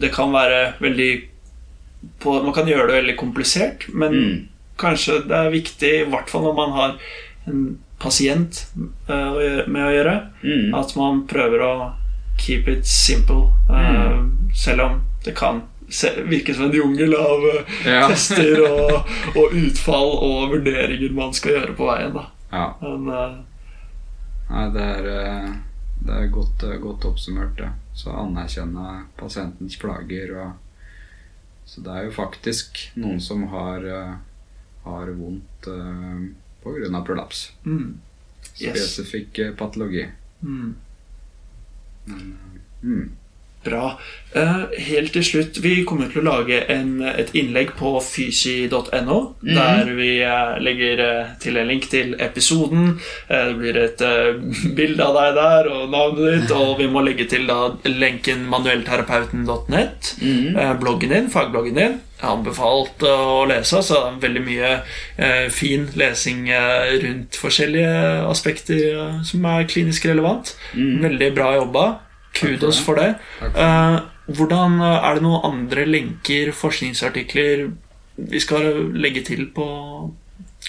det kan være veldig på, Man kan gjøre det veldig komplisert, men Mm. kanskje det er viktig, i hvert fall når man har en pasient eh, med å gjøre, Mm. at man prøver å keep it simple. eh, Selv om det kan se, virke som en jungel av eh, Ja. tester og, og utfall og vurderinger man skal gjøre på veien. Da. Ja. Men uh, Nei, det er, eh, det er godt, godt oppsummert, det. Så anerkjenne pasientens plager og Så det er jo faktisk noen som har, har vondt uh, pga. prolaps. mm, Yes. Spesifikk patologi. mm, Men, mm. Bra. Eh, helt til slutt, vi kommer til å lage en, et innlegg på fysi.no, der vi eh, legger eh, til en link til episoden. Det blir et bilde av deg der og navnet ditt, og vi må legge til da lenken manuellterapeuten.net. mm. bloggen din, fagbloggen din. Jeg har anbefalt å lese, så det er veldig mye fin lesing rundt forskjellige aspekter som er klinisk relevant. Veldig bra jobba. Kudos for det. Eh, hvordan eh, Er det noen andre lenker, forskningsartikler, vi skal legge til på,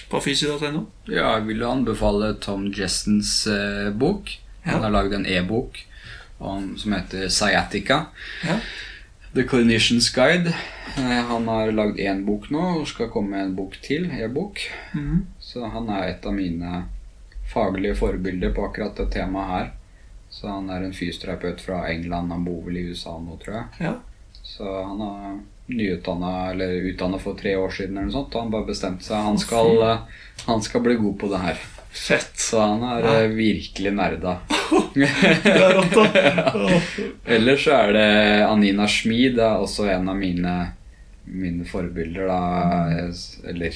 på fysi.no? Ja, jeg vil anbefale Tom Jessens eh, bok. Han Ja. har lagd en e-bok som heter Sciatica. Ja. The Clinician's Guide. Han har lagd én bok nå og skal komme med en bok til. E-bok. Mhm. Så han er et av mine faglige forbilder på akkurat det temaet her. Så han er en fysioterapeut fra England. Han bor vel i USA nå, tror jeg. Ja. Så han er nyutdanna, eller utdanna for tre år siden, eller noe sånt. Og han bare bestemte seg. Han skal, eh, han skal bli god på det her. Fett. Så han er ja. virkelig nerda. Det er rått, da. Ellers så er det Anina Schmid. Det er også en av mine, mine forbilder, da. Eller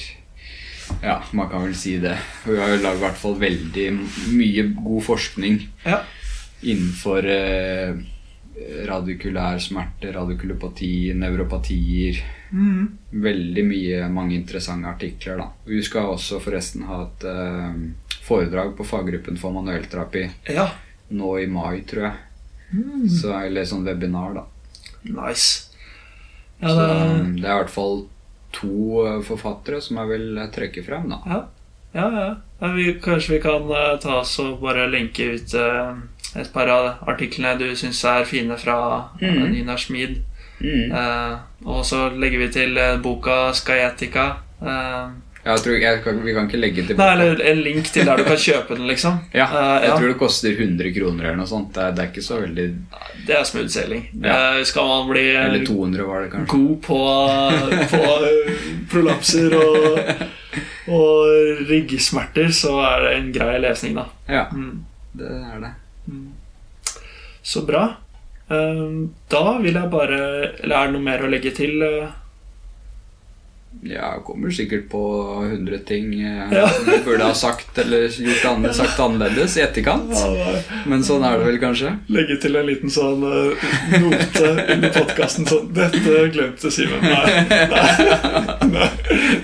Ja, man kan vel si det. Hun har jo lagd i hvert fall veldig mye god forskning Ja. Innenfor eh, radikulær smerte, radikulopati, nevropatier. Mm. Veldig mye, mange interessante artikler. da. Vi skal også forresten ha et eh, foredrag på faggruppen for manuellterapi ja. nå i mai, tror jeg. Så, eller sånn webinar, da. Nice. Ja, det, Så det er i hvert fall to eh, forfattere som jeg vil trekke frem, da. ja. ja, ja. Vi, kanskje vi kan uh, ta oss og bare lenke ut eh, et par av artiklene du syns er fine fra uh, Mhm. Nina Schmid. Mm. Eh, og så legger vi til eh, boka Skyetica Eh, Jeg tror, jeg kan, vi kan ikke legge til boka. nei, eller en link til der du kan kjøpe den, liksom. Ja, Eh, jeg ja. tror det koster 100 kroner eller noe sånt. Det er, det er ikke så veldig Det er smooth sailing. Ja. Eh, skal man bli Eller 200 var det kanskje. god på, på prolapser og, og ryggsmerter, så er det en grei lesning, da. Ja, Mm. det er det. Så bra. Eh, Da vil jeg bare Eller er det noe mer å legge til? Ja, kommer sikkert på 100 ting eh, Ja. som vi burde ha sagt eller gjort annet, sagt annerledes i etterkant. Men sånn er det vel kanskje. Legge til en liten sånn eh, note under podkasten sånn 'Dette glemte Simen'. Nei. Nei, nei.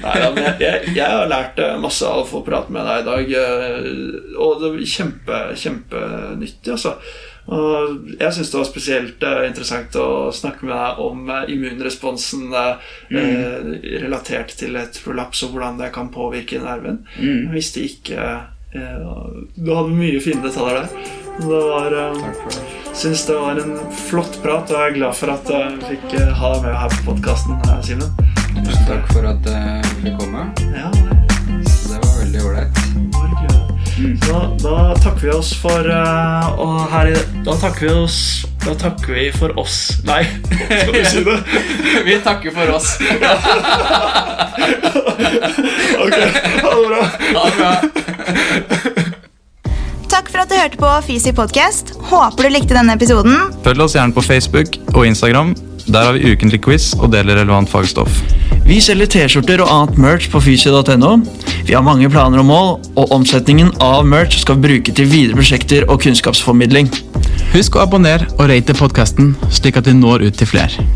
nei jeg, jeg, jeg har lært eh, masse av å få prate med deg i dag. eh, Og det er kjempe, kjempenyttig, altså. Og jeg syns det var spesielt uh, interessant å snakke med deg om uh, immunresponsen eh, eh, relatert til et prolaps, og hvordan det kan påvirke nerven. Mm. Jeg visste ikke Du hadde mye fine detaljer der. Det var. Syns det var en flott prat, og jeg er glad for at jeg fikk ha deg med her på podkasten, Simen. Tusen takk for at jeg fikk komme. Ja, det Det var veldig ålreit. Så da takker vi oss for uh, Og her i Da takker vi oss Da takker vi for oss Nei, skal vi si det? Vi takker for oss. Ok, ha det bra. Ha det bra. Takk for at du hørte på Fisi podcast. Håper du likte denne episoden. Følg oss gjerne på Facebook og Instagram. Der har vi ukentlig quiz og deler relevant fagstoff. Vi selger T-skjorter og annet merch på fysi.no. Vi har mange planer og mål, og omsetningen av merch skal vi bruke til videre prosjekter og kunnskapsformidling. Husk å abonnere og rate podkasten, slik at vi når ut til flere.